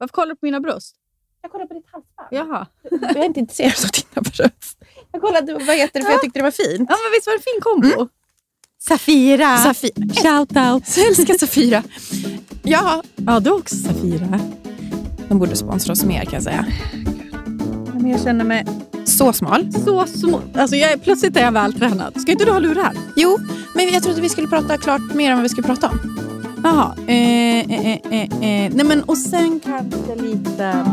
Varför kollar du på mina bröst? Jag kollade på ditt halsband. Jaha. Jag är inte intresserad av dina bröst. Jag kollade vad heter det för jag tyckte det var fint. Ja, men visst var det en fin kombo? Safira. Safira. Shout out. Jag älskar Safira. Ja, Ja, du också Safira. de borde sponsra oss mer kan jag säga. Men jag känner mig Så smal. så små. Alltså jag är, plötsligt är jag vältränad. Ska inte du ha lurar? Jo, men jag trodde vi skulle prata klart mer om vad vi skulle prata om. Jaha. Eh, eh, eh, eh, eh. Nej, men och sen kanske lite...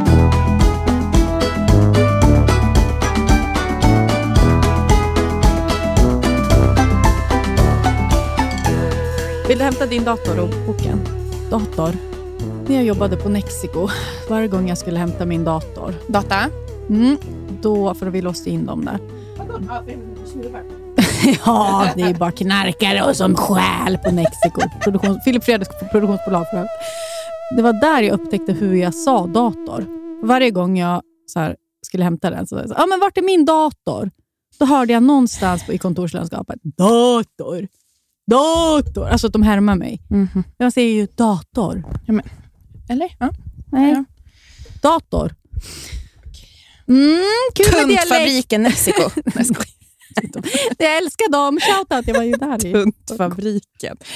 Vill du hämta din dator och boken? Dator? När jag jobbade på Mexico, varje gång jag skulle hämta min dator, Data. mm, då, för vi låste in dem där. ja, det är bara knarkare och som stjäl på Mexico. Produktion, Filip Fredriks produktionsbolag för övrigt. Det var där jag upptäckte hur jag sa dator. Varje gång jag så här, skulle hämta den så sa jag, ah, men vart är min dator? Då hörde jag någonstans på, i kontorslandskapet, dator, dator. Alltså att de härmar mig. Mhm. Jag säger ju dator. Eller? Ja. Nej. Ja. Dator. Mm, kul. Tuntfabriken Mexiko. Jag älskar dem. Shoutout, jag var ju där. i- Tuntfabriken.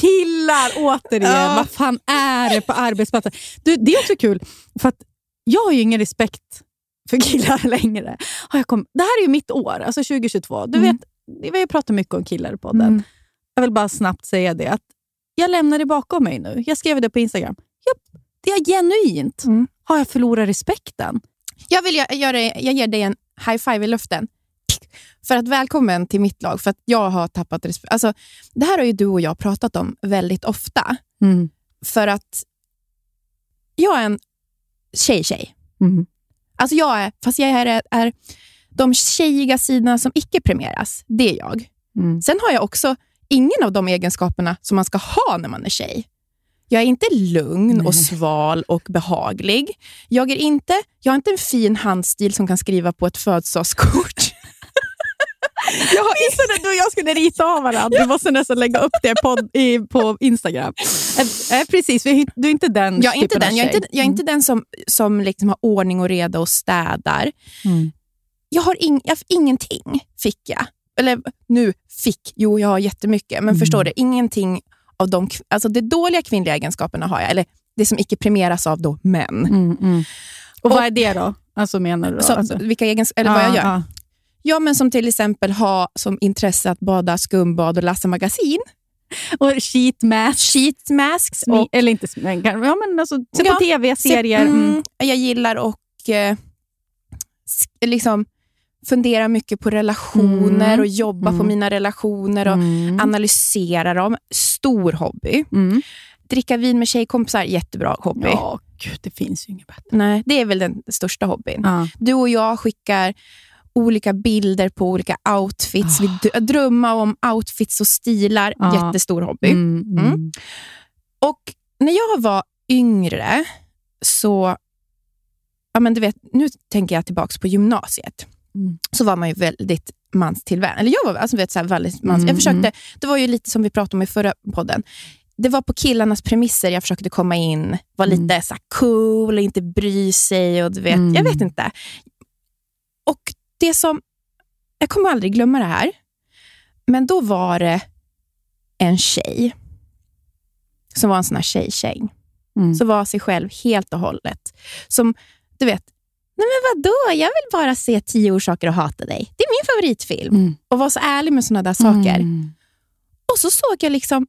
Killar återigen. Vad fan är det på arbetsplatsen? Du, det är också kul, för jag har ju ingen respekt för killar längre. Har jag kom, det här är ju mitt år, alltså 2022. Du Mm. vet, vi har pratat mycket om killar i podden. Mm. Jag vill bara snabbt säga det, att jag lämnar det bakom mig nu. Jag skrev det på Instagram. Jag, det är genuint. Mm. Har jag förlorat respekten? Jag, vill gö- göra, jag ger dig en high five i luften. För att välkommen till mitt lag, för att jag har tappat respekt. Alltså, det här har ju du och jag pratat om väldigt ofta. För att jag är en tjej-tjej. Mm. Alltså jag är, fast jag är, är de tjejiga sidorna som icke premieras, det är jag. Mm. Sen har jag också ingen av de egenskaperna som man ska ha när man är tjej. Jag är inte lugn och sval och behaglig. Jag, är inte, jag har inte en fin handstil som kan skriva på ett födelsedagskort. Jag har inte när du och jag skulle rita av varandra. Du måste nästan lägga upp det på, i, på Instagram. Eh, precis, du är inte den Jag är inte den, jag är inte, jag är inte den som, som liksom har ordning och reda och städar. Mm. Jag har ing, jag, ingenting, fick jag. Eller nu, fick. Jo, jag har jättemycket. Men förstår du, ingenting av de... Alltså det dåliga kvinnliga egenskaperna har jag. Eller det som icke premieras av då män. Mm, mm. Och, vad är det då? Alltså menar du? Då? Så, alltså, vilka egens, eller vad jag Ja, gör. ja. Ja, men som till exempel ha som intresse att bada skumbad och läsa magasin. Och sheet mask. Sheet masks. Och, eller inte smink, ja, men alltså, se Ja, på tv, se- serier. Mm. mm, Jag gillar och eh, liksom fundera mycket på relationer Mm. och jobba på Mm. mina relationer och Mm. analysera dem. Stor hobby. Mm. Dricka vin med tjejkompisar, jättebra hobby. Ja, gud, det finns ju inget bättre. Nej, det är väl den största hobbyn. Ja. Du och jag skickar olika bilder på olika outfits. Vi d- drömmer om outfits och stilar. Ja. Jättestor hobby. Mm. Mm. Och när jag var yngre så... Ja, men du vet, nu tänker jag tillbaka på gymnasiet. Mm. Så var man ju väldigt manstillvänd. Eller jag var alltså, vet, så här, väldigt mans... Mm, Jag försökte, det var ju lite som vi pratade om i förra podden. Det var på killarnas premisser jag försökte komma in. Var Mm. lite så här, cool och inte bry sig. Och du vet, Mm. Jag vet inte. Och det som... Jag kommer aldrig glömma det här. Men då var det en tjej som var en sån här tjej-tjej. Mm. Som var sig själv helt och hållet. Som, du vet, nej men vadå, jag vill bara se tio orsaker att hata dig. Det är min favoritfilm. Mm. Och var så ärlig med såna där saker. Mm. Och så såg jag liksom,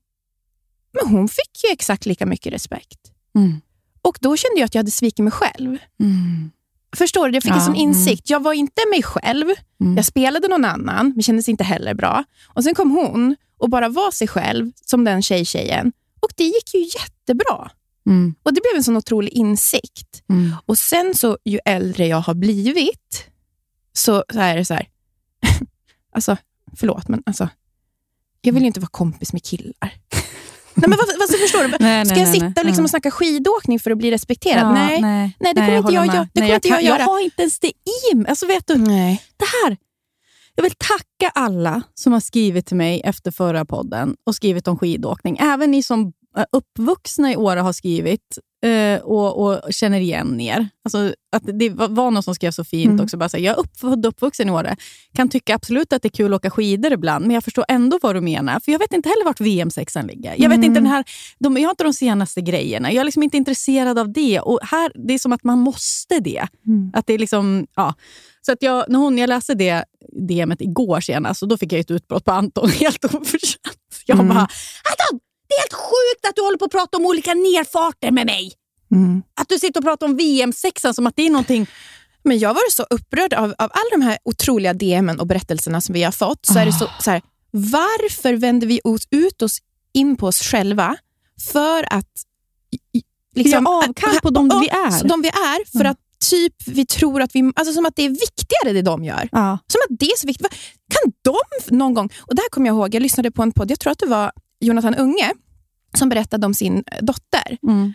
men hon fick ju exakt lika mycket respekt. Mm. Och då kände jag att jag hade svikit mig själv. Mm. Förstår du? Jag fick Ja, en sån mm. insikt. Jag var inte mig själv. Mm. Jag spelade någon annan, men kändes inte heller bra. Och Sen kom hon och bara var sig själv, som den tjej-tjejen. Och det gick ju jättebra. Mm. Och Det blev en sån otrolig insikt. Mm. Och sen så, ju äldre jag har blivit, så, så är det så här. alltså, förlåt, men alltså, jag vill ju inte vara kompis med killar. nej, men vad, vad, så förstår du? Nej, Ska nej, jag sitta nej. liksom och snacka skidåkning för att bli respekterad? Ja, nej. nej, Nej, det kommer inte jag göra. Det kommer inte jag kan- göra. Jag har inte ens det i mig. Alltså, vet du, nej. det här. Jag vill tacka alla som har skrivit till mig efter förra podden och skrivit om skidåkning. Även ni som uppvuxna i Åre har skrivit eh, och, och känner igen er. Alltså, att det var någon som skrev så fint Mm. också. Bara så här, jag är uppfödd uppvuxen i Åre. Kan tycka absolut att det är kul att åka skidor ibland, men jag förstår ändå vad du menar. För Jag vet inte heller vart VM-sexan ligger. Jag, vet Mm. inte den här, de, jag har inte de senaste grejerna. Jag är liksom inte intresserad av det. Och här, Det är som att man måste det. Mm. Att det är liksom, ja. Så att jag, när hon, jag läste det DMet igår senast och då fick jag ett utbrott på Anton helt oförtjänt. Jag Mm. bara, Anton! Det helt sjukt att du håller på att prata om olika nerfarter med mig. Mm. Att du sitter och pratar om VM-sexan som att det är någonting... Men jag var så upprörd av, av alla de här otroliga DMen och berättelserna som vi har fått. Så är det så, så här, varför vänder vi oss ut oss in på oss själva för att liksom, Vi gör avkall på de vi är. De vi är, för Mm. att typ vi tror att vi... Alltså som att det är viktigare det de gör. Ja. Som att det är så viktigt. Kan de någon gång... Och där kommer jag ihåg, jag lyssnade på en podd, jag tror att det var Jonathan Unge, som berättade om sin dotter. Mm.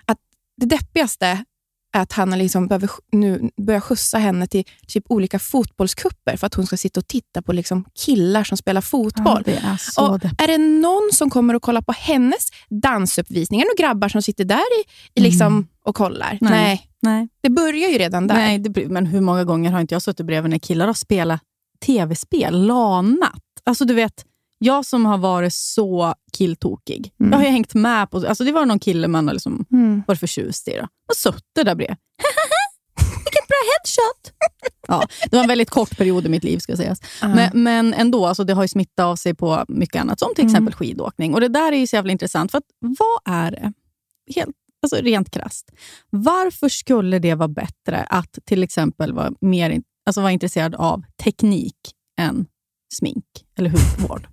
Det deppigaste är att han liksom behöver nu börja skjutsa henne till typ olika fotbollskupper för att hon ska sitta och titta på liksom killar som spelar fotboll. det är Och är det någon som kommer att kolla på hennes dansuppvisningar och grabbar som sitter där i, i liksom Mm. och kollar? Nej. Nej. Nej. Det börjar ju redan där. Nej, det, men hur många gånger har inte jag suttit bredvid när killar har spelat tv-spel, lanat? Alltså du vet, jag som har varit så killtokig. Mm. Jag har ju hängt med på... Alltså det var någon kille man har liksom Mm. varit förtjust i. Då. Och suttit där bredvid. Vilket bra headshot! Ja, det var en väldigt kort period i mitt liv, ska sägas. Ja. Men, men ändå, alltså det har ju smittat av sig på mycket annat, som till Mm. exempel skidåkning. Och Det där är ju så jävla intressant, för att, vad är det, helt, alltså rent krasst, varför skulle det vara bättre att till exempel vara, mer, alltså vara intresserad av teknik än smink eller hudvård?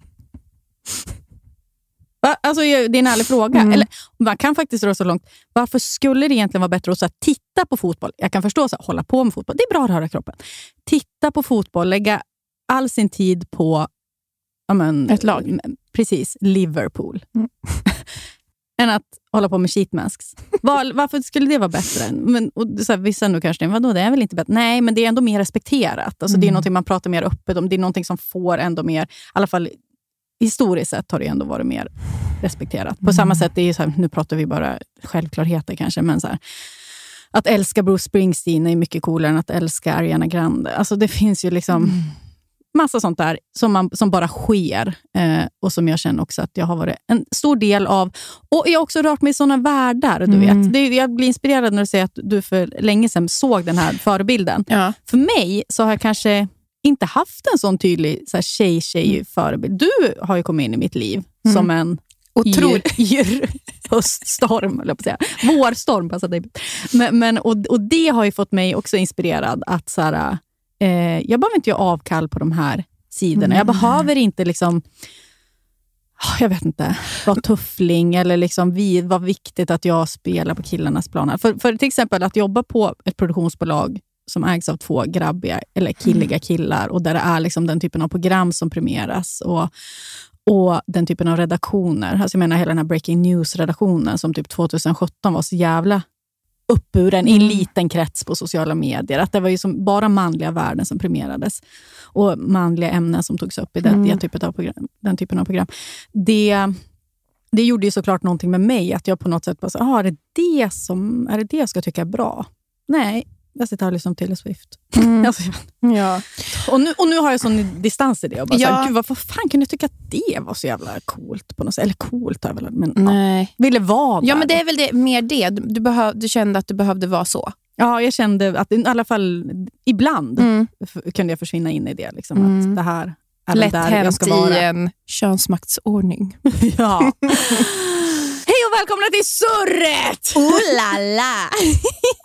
Va? Alltså, det är en ärlig fråga. Mm. Eller, man kan faktiskt dra så långt. Varför skulle det egentligen vara bättre att så här, titta på fotboll? Jag kan förstå att hålla på med fotboll. Det är bra att röra kroppen. Titta på fotboll, lägga all sin tid på ja, men, Ett lag. Precis, Liverpool. Mm. än att hålla på med sheetmasks. Var, varför skulle det vara bättre? Men, och så här, vissa nu kanske vadå, det är väl inte bättre? Nej, men det är ändå mer respekterat. Alltså, Det är Mm. något man pratar mer öppet om. Det är något som får ändå mer, i alla fall historiskt sett har det ändå varit mer respekterat. På samma sätt, det är så här, nu pratar vi bara självklarheter kanske, men så här, att älska Bruce Springsteen är mycket coolare än att älska Ariana Grande. Alltså det finns ju liksom massa sånt där som, man, som bara sker eh, och som jag känner också att jag har varit en stor del av. Och Jag har också rört mig i såna världar. Du Mm. vet. Det, jag blir inspirerad när du säger att du för länge sedan såg den här förebilden. Ja. För mig så har jag kanske inte haft en sån tydlig så här, tjej-tjej förebild. Du har ju kommit in i mitt liv Mm. som en Otroligt. yr, höststorm, eller på att säga. Vårstorm passar dig. Men, men, och, och det har ju fått mig också inspirerad att så här, eh, jag behöver inte göra avkall på de här sidorna. Jag behöver inte liksom ah, jag vet inte, vara tuffling eller liksom vi, vad viktigt att jag spelar på killarnas planer. För, för till exempel att jobba på ett produktionsbolag som ägs av två grabbiga eller killiga killar och där det är liksom den typen av program som premieras och, och den typen av redaktioner. Alltså jag menar hela den här breaking news-redaktionen som typ 2017 var så jävla uppburen i en Mm. liten krets på sociala medier. Att det var ju som bara manliga värden som premierades och manliga ämnen som togs upp i den, Mm. typen, av program, den typen av program. Det, det gjorde ju såklart någonting med mig, att jag på något sätt bara, så, ah, är, det det som, är det det jag ska tycka är bra? Nej, jag sitter här och lyssnar på Taylor Swift. Mm. Alltså, Ja. och, nu, och nu har jag sån distans i det. Och bara Ja. så här, Gud, vad, fan kunde jag tycka att det var så jävla coolt? på något sätt? Eller coolt har jag väl, men ja, Nej. ville vara Ja, där. men det är väl det, mer det. Du, behöv, du kände att du behövde vara så. Ja, jag kände att i alla fall ibland Mm. kunde jag försvinna in i det. Liksom, Mm. Att det här är Lätt där jag ska vara. i en könsmaktsordning. Ja. Hej och och välkomna till Surret! Oh la la!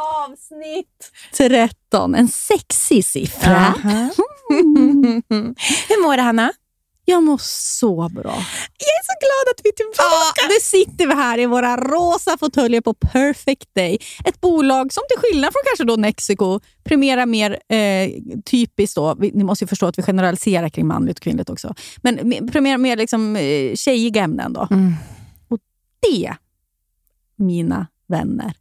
Avsnitt 13, en sexig siffra. Hur mår du, Hanna? Jag mår så bra. Jag är så glad att vi är tillbaka. Ja, nu sitter vi här i våra rosa fåtöljer på Perfect Day. Ett bolag som till skillnad från kanske då Mexico premierar mer eh, typiskt, då, vi, ni måste ju förstå att vi generaliserar kring manligt och kvinnligt också, men premierar mer liksom, eh, tjejiga ämnen. Då. Mm. Och det, mina vänner,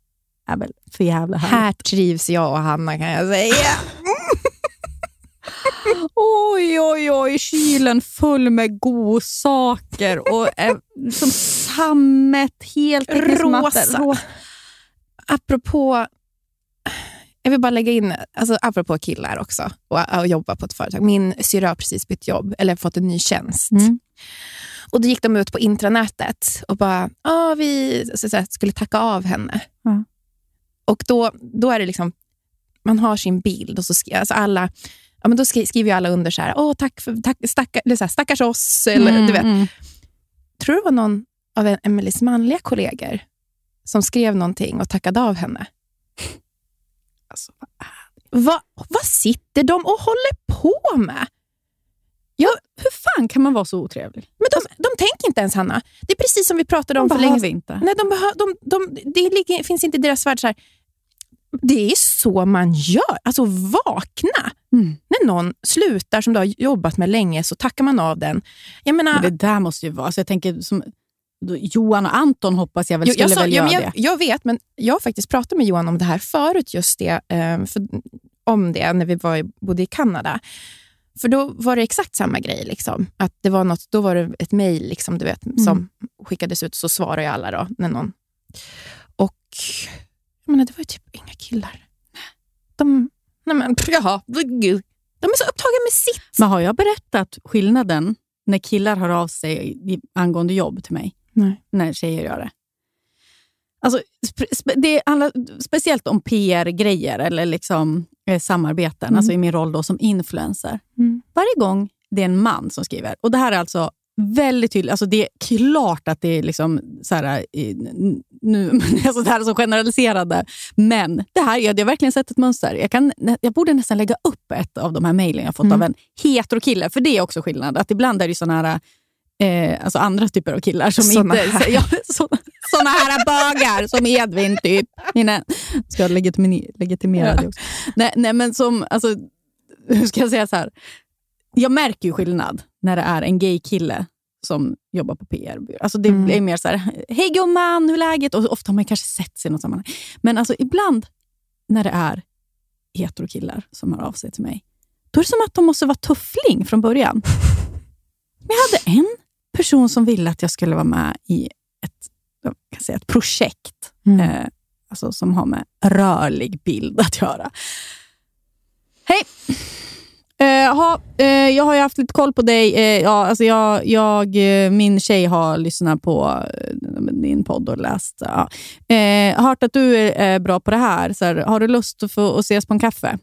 är väl för jävla härligt. Här trivs jag och Hanna kan jag säga. oj, oj, oj, kylen full med godsaker och eh, som sammet, helt rosa. Rå apropå, jag vill bara lägga in, alltså apropå killar också och, och jobba på ett företag. Min syrra har precis bytt jobb, eller fått en ny tjänst. Mm. Och Då gick de ut på intranätet och bara, ah, vi så, så, skulle tacka av henne. Mm. Och då, då är det liksom, man har sin bild och så alltså alla ja, men då skriver ju alla under så här, Åh, tack för, tack, stackar, eller så här, stackars oss. Eller, mm, du vet. Mm. Tror du det var någon av Emelies manliga kollegor som skrev någonting och tackade av henne? Alltså, vad, vad, vad sitter de och håller på med? Ja, hur fan kan man vara så otrevlig? Men de, de tänker inte ens, Hanna. Det är precis som vi pratade om de för länge sedan. inte. Nej, de de, de, det finns inte i deras värld så här, det är så man gör. Alltså vakna. Mm. När någon slutar som du har jobbat med länge så tackar man av den. Jag menar, men det där måste ju vara... Alltså jag tänker som, Johan och Anton hoppas jag väl skulle jag sa, väl göra jag, det. Jag vet, men jag har faktiskt pratat med Johan om det här förut, just det, eh, för, om det när vi var, bodde i Kanada. För då var det exakt samma grej. Liksom. Att det var något, då var det ett mejl liksom, du vet, mm. som skickades ut, så svarade ju alla då, när någon... Och jag menar, det var ju typ inga killar. De, nej men, jaha, de är så upptagna med sitt. Men har jag berättat skillnaden när killar hör av sig angående jobb till mig? Nej. När tjejer gör det. Alltså, spe, det handlar speciellt om PR-grejer eller liksom, eh, samarbeten, mm. alltså i min roll då som influencer. Mm. Varje gång det är en man som skriver, och det här är alltså väldigt tydligt. Alltså det är klart att det är liksom så här, nu, alltså det här är så generaliserande, men det här, jag, jag har verkligen sett ett mönster. Jag, kan, jag borde nästan lägga upp ett av de här mejlen jag fått mm. av en heterokille, för det är också skillnad. Att ibland är det såna här, eh, alltså andra typer av killar som såna inte... Här. Ja, såna, såna här bögar som Edvin, typ. Mina, ska jag legitimera ja. det också? Nej, nej, men som... Alltså, hur ska jag säga så här? Jag märker ju skillnad när det är en gay kille som jobbar på PR. Alltså det mm. är mer så här, hej gumman, hur är läget? Och ofta har man kanske sett sig i något sammanhang. Men alltså ibland när det är heterokillar som hör av sig till mig, då är det som att de måste vara tuffling från början. Men jag hade en person som ville att jag skulle vara med i ett, kan säga, ett projekt mm. eh, alltså som har med rörlig bild att göra. Hej! Eh, ha, eh, jag har ju haft lite koll på dig. Eh, ja, alltså jag, jag, min tjej har lyssnat på din podd och läst. Ja. Hört att du är bra på det här. Så här, har du lust att, få, att ses på en kaffe?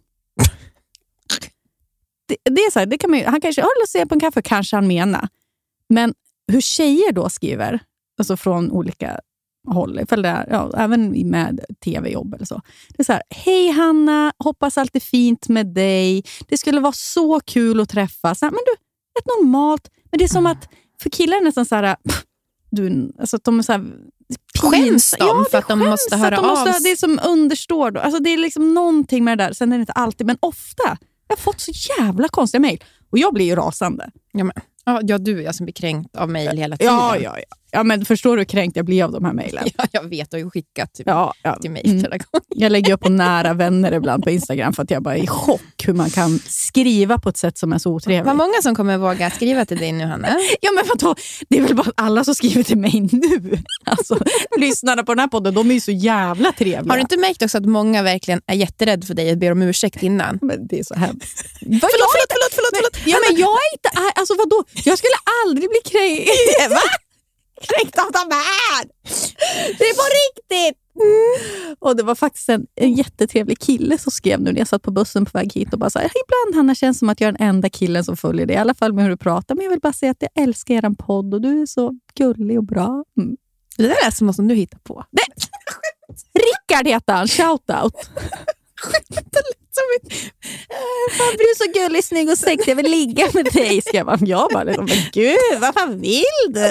det, det, är så här, det kan man, han kanske har lust att ses på en kaffe, kanske han menar. Men hur tjejer då skriver, alltså från olika håll, ifall det är, ja, även med tv-jobb eller så. Det är så här, hej Hanna, hoppas allt är fint med dig. Det skulle vara så kul att träffas. Men du, ett normalt, men det är som att för killar är det nästan så här, du, alltså att de är så här, Skäms de ja, för att de måste höra de måste, av sig? Det är som understår. Då. Alltså det är liksom någonting med det där. Sen är det inte alltid, men ofta. Jag har fått så jävla konstiga mejl och jag blir ju rasande. Ja, men. Ja, du är jag som blir kränkt av mejl hela tiden. Ja, ja, ja. Ja, men förstår du hur kränkt jag blir av de här mejlen? Ja, jag vet. Du har ju skickat typ, ja, ja. till mig mm. flera gånger. Jag lägger upp på nära vänner ibland på Instagram för att jag bara är i chock hur man kan skriva på ett sätt som är så otrevligt. Vad många som kommer våga skriva till dig nu, Hanna? Ja, men vadå? Det är väl bara alla som skriver till mig nu. Alltså, lyssnarna på den här podden, de är ju så jävla trevliga. Har du inte märkt också att många verkligen är jätterädda för dig och ber om ursäkt innan? Men det är så hemskt. förlåt, förlåt, förlåt, förlåt, förlåt. Men, ja, men jag är inte... Alltså vadå? Jag skulle aldrig bli kränkt. Va? Kränkt av de här. Det är på riktigt! Mm. Och Det var faktiskt en, en jättetrevlig kille som skrev nu när jag satt på bussen på väg hit och bara sa ibland Hanna känns som att jag är den enda killen som följer dig, i alla fall med hur du pratar. Men jag vill bara säga att jag älskar er podd och du är så gullig och bra. Mm. Det där lät som något som du hittar på. Rickard heter han. Shoutout. Fan, du är så gullig, snygg och sexig. Jag vill ligga med dig. Ska jag bara, jag bara liksom, men gud, vad fan vill du?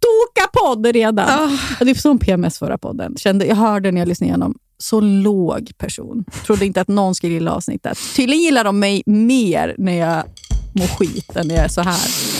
Toka podd redan. Oh. Det är som PMS förra podden. Kände, jag hörde när jag lyssnade igenom, så låg person. Trodde inte att någon skulle gilla avsnittet. Tydligen gillar de mig mer när jag mår skit än när jag är så här.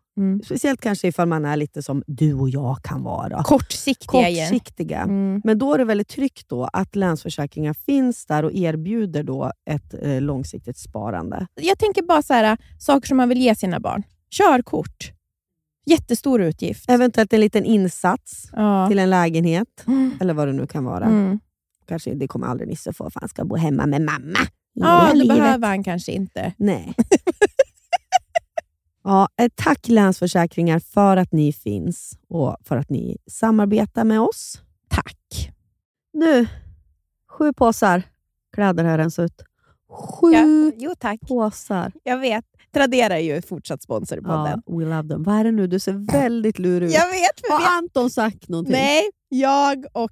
Mm. Speciellt kanske ifall man är lite som du och jag kan vara. Kortsiktiga. Kortsiktiga. Mm. Men då är det väldigt tryggt då att Länsförsäkringar finns där och erbjuder då ett eh, långsiktigt sparande. Jag tänker bara så här, saker som man vill ge sina barn. Körkort. Jättestor utgift. Eventuellt en liten insats Ja. till en lägenhet, Mm. eller vad det nu kan vara. Mm. Kanske, det kommer aldrig Nisse få, för han ska bo hemma med mamma. Ja, det livet. behöver han kanske inte. Nej. ja, eh, tack Länsförsäkringar för att ni finns och för att ni samarbetar med oss. Tack. Nu, sju påsar kläder har jag rensat ut. Sju Ja, jo, tack. påsar. Jag vet. Tradera är ju fortsatt sponsor podden. Ja, we love them. Vad är det nu? Du ser väldigt lurig ut. Jag vet, för vi Har Anton sagt någonting? Nej, jag och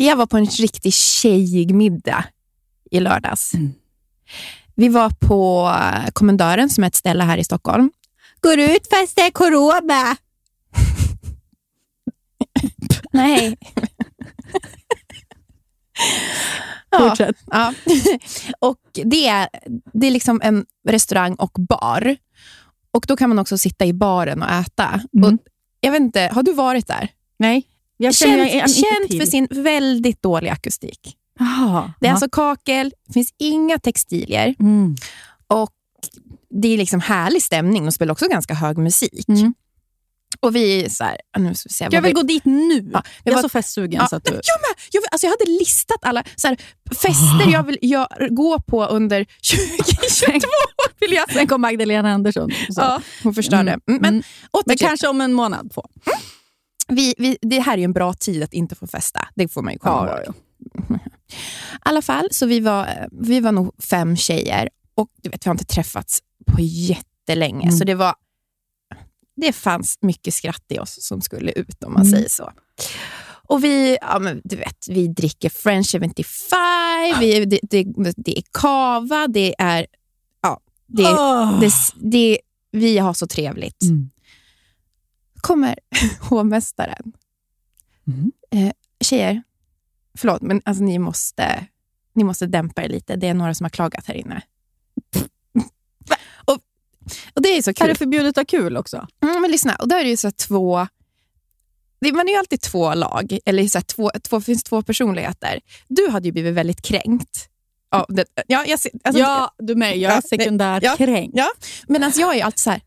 Jag var på en riktigt tjejig middag i lördags. Vi var på eh, Kommendören, som är ett ställe här i Stockholm. Går ut fast det är corona. Nej. ja, Fortsätt. ja. och det är, det är liksom en restaurang och bar. Och Då kan man också sitta i baren och äta. Mm. Och jag vet inte, har du varit där? Nej. Jag känner känt jag, jag, känt för sin väldigt dåliga akustik. Jaha. Det är Ja. alltså kakel, det finns inga textilier Mm. och det är liksom härlig stämning. De spelar också ganska hög musik. Mm. Och vi så här, nu ska vi se. Jag vill vi, gå dit nu. Ja, jag är var- så festsugen. Ja, så att du... Jag med! Jag, alltså jag hade listat alla så här, fester jag vill jag gå på under 2022. Vill jag. Sen kom Magdalena Andersson. Så. Ja, hon förstörde. Mm, Mm, Men, mm. Men till- kanske om en månad. Två. vi, vi, det här är en bra tid att inte få festa. Det får man ju komma Ja, ihåg. I alla fall, så vi var, vi var nog fem tjejer och du vet, vi har inte träffats på jättelänge. Mm. Så det var det fanns mycket skratt i oss som skulle ut, om man Mm. säger så. Och vi, ja, men du vet, vi dricker French 75, vi, det, det, det är kava, det är... Ja, det, Åh. det, det, vi har så trevligt. Mm. kommer hovmästaren. Mm. Eh, tjejer, förlåt, men alltså, ni, måste, ni måste dämpa er lite. Det är några som har klagat här inne. Och, Det är så Är kul. det förbjudet att ha kul också? Mm, men lyssna, och där är det ju så två... Det, man är ju alltid två lag, eller så två, två, finns två personligheter. Du hade ju blivit väldigt kränkt. Ja, det, ja, jag, alltså, ja, du med. Jag är sekundärt ja, kränkt. Ja, men alltså jag är alltid så här,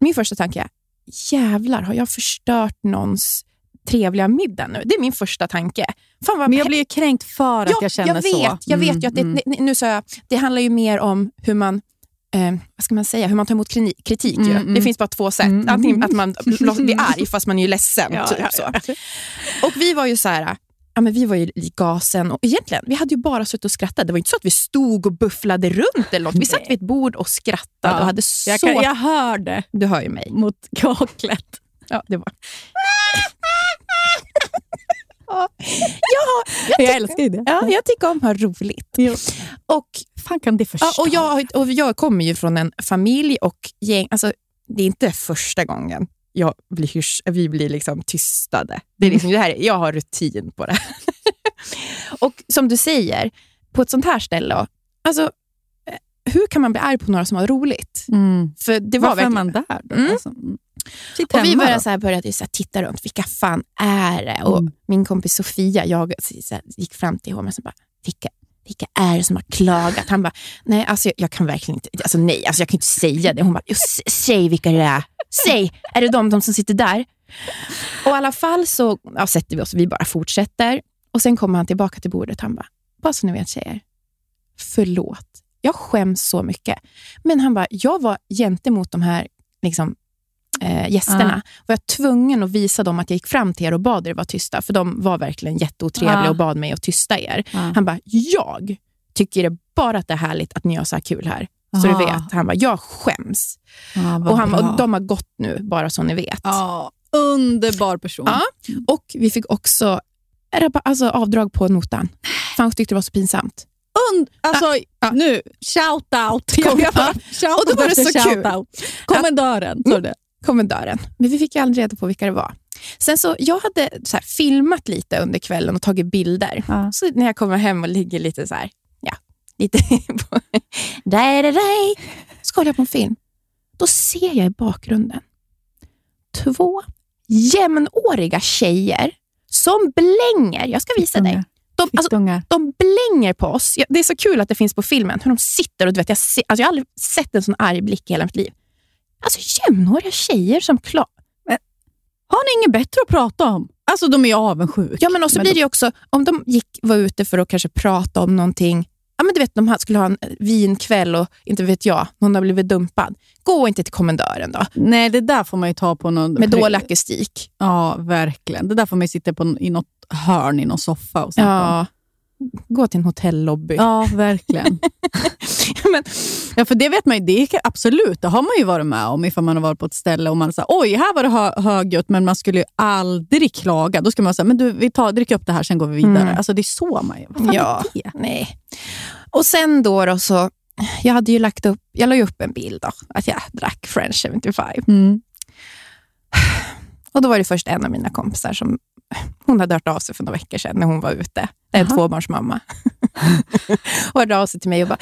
min första tanke är, jävlar har jag förstört någons trevliga middag nu? Det är min första tanke. Fan vad Men jag blir ju kränkt för att ja, jag känner jag så. vet, Jag vet Mm, ju att det, mm. ne- nu sa jag, det handlar ju mer om hur man Eh, vad ska man säga, hur man tar emot kritik. Mm, mm. Det finns bara två sätt. Mm, Antingen att man blir arg fast man är ju ledsen. Ja, typ, ja, så. ja. Och vi var ju så här, ja, men vi var ju i gasen och egentligen, vi hade ju bara suttit och skrattat. Det var inte så att vi stod och bufflade runt eller något. Vi satt vid ett bord och skrattade Ja. och hade så... Jag, kan, jag hörde Du hör ju mig. mot kaklet. Ja, det var. Jag, älskar ju det. Ja, jag tycker om att ha roligt. Jo. Och, fan kan det ja, förstöra? och, jag, och jag kommer ju från en familj och gäng. Alltså, det är inte första gången jag blir vi blir liksom tystade. Det är liksom det här, jag har rutin på det. och som du säger, på ett sånt här ställe, alltså, eh, hur kan man bli arg på några som har roligt? Mm. För det var Varför är verkligen... man där då? Mm. Alltså, mm. Och vi började, då. så här, började så här, titta runt, vilka fan är det? Och Mm. Min kompis Sofia jag, så här, gick fram till honom och bara, vilka, vilka är det som har klagat? Han bara, nej, alltså, jag, jag kan verkligen inte, alltså, nej, alltså, jag kan inte säga det. Hon bara, säg vilka det är. Säg, är det de, de som sitter där? Och i alla fall så ja, sätter vi oss, vi bara fortsätter. Och Sen kommer han tillbaka till bordet han bara, bara så ni vet tjejer, förlåt. Jag skäms så mycket. Men han bara, jag var gentemot de här liksom, eh, gästerna. Var jag tvungen att visa dem att jag gick fram till er och bad er vara tysta. För de var verkligen jätteotrevliga Ja. och bad mig att tysta er. Ja. Han bara, jag tycker det bara att det är härligt att ni har så här kul här. Så du vet. Han bara, jag skäms. Och, han, och de har gått nu, bara så ni vet. Underbar person. Ja. Och vi fick också alltså, avdrag på notan. För han tyckte det var så pinsamt. Und, alltså, Ja. nu, shout out. Kom, ja. shout Och då var det så kul. Kommendören, sa du det? Kommendören. Men vi fick ju aldrig reda på vilka det var. Sen så, jag hade så här, filmat lite under kvällen och tagit bilder. Ja. Så när jag kommer hem och ligger lite så här, ja, lite på, där, där, där, så kollar jag på en film. Då ser jag i bakgrunden två jämnåriga tjejer som blänger. Jag ska visa dig. De, alltså, de blänger på oss. Det är så kul att det finns på filmen, hur de sitter och du vet, jag, ser, alltså jag har aldrig sett en sån arg blick i hela mitt liv. Alltså jämnåriga tjejer som klar... Har ni inget bättre att prata om? Alltså, de är ju avundsjuka. Ja, men också Men blir de- det också, om de gick, var ute för att kanske prata om någonting, ja, men du vet, de skulle ha en vinkväll och inte vet jag, någon har blivit dumpad. Gå inte till kommendören då, Nej, det där får man ju ta på någon... med dålig akustik. Ja, verkligen. Det där får man ju sitta på, i något hörn i någon soffa och snacka om. Gå till en hotellobby. Ja, verkligen. men, Ja, för det vet man ju, det är, absolut, det har man ju varit med om ifall man har varit på ett ställe och man säger oj, här var det hö högljutt, men man skulle ju aldrig klaga. Då ska man säga, men du, vi tar, dricker upp det här, sen går vi vidare. Mm. Alltså det är så man. Vad fan Ja. är det? nej. Och sen då, då så, jag hade ju lagt upp, jag la ju upp en bild då, att jag drack French 75. Mm. Och då var det först en av mina kompisar som hon hade hört av sig för några veckor sedan när hon var ute. Det är en tvåbarnsmamma. och hörde av sig till mig och bara,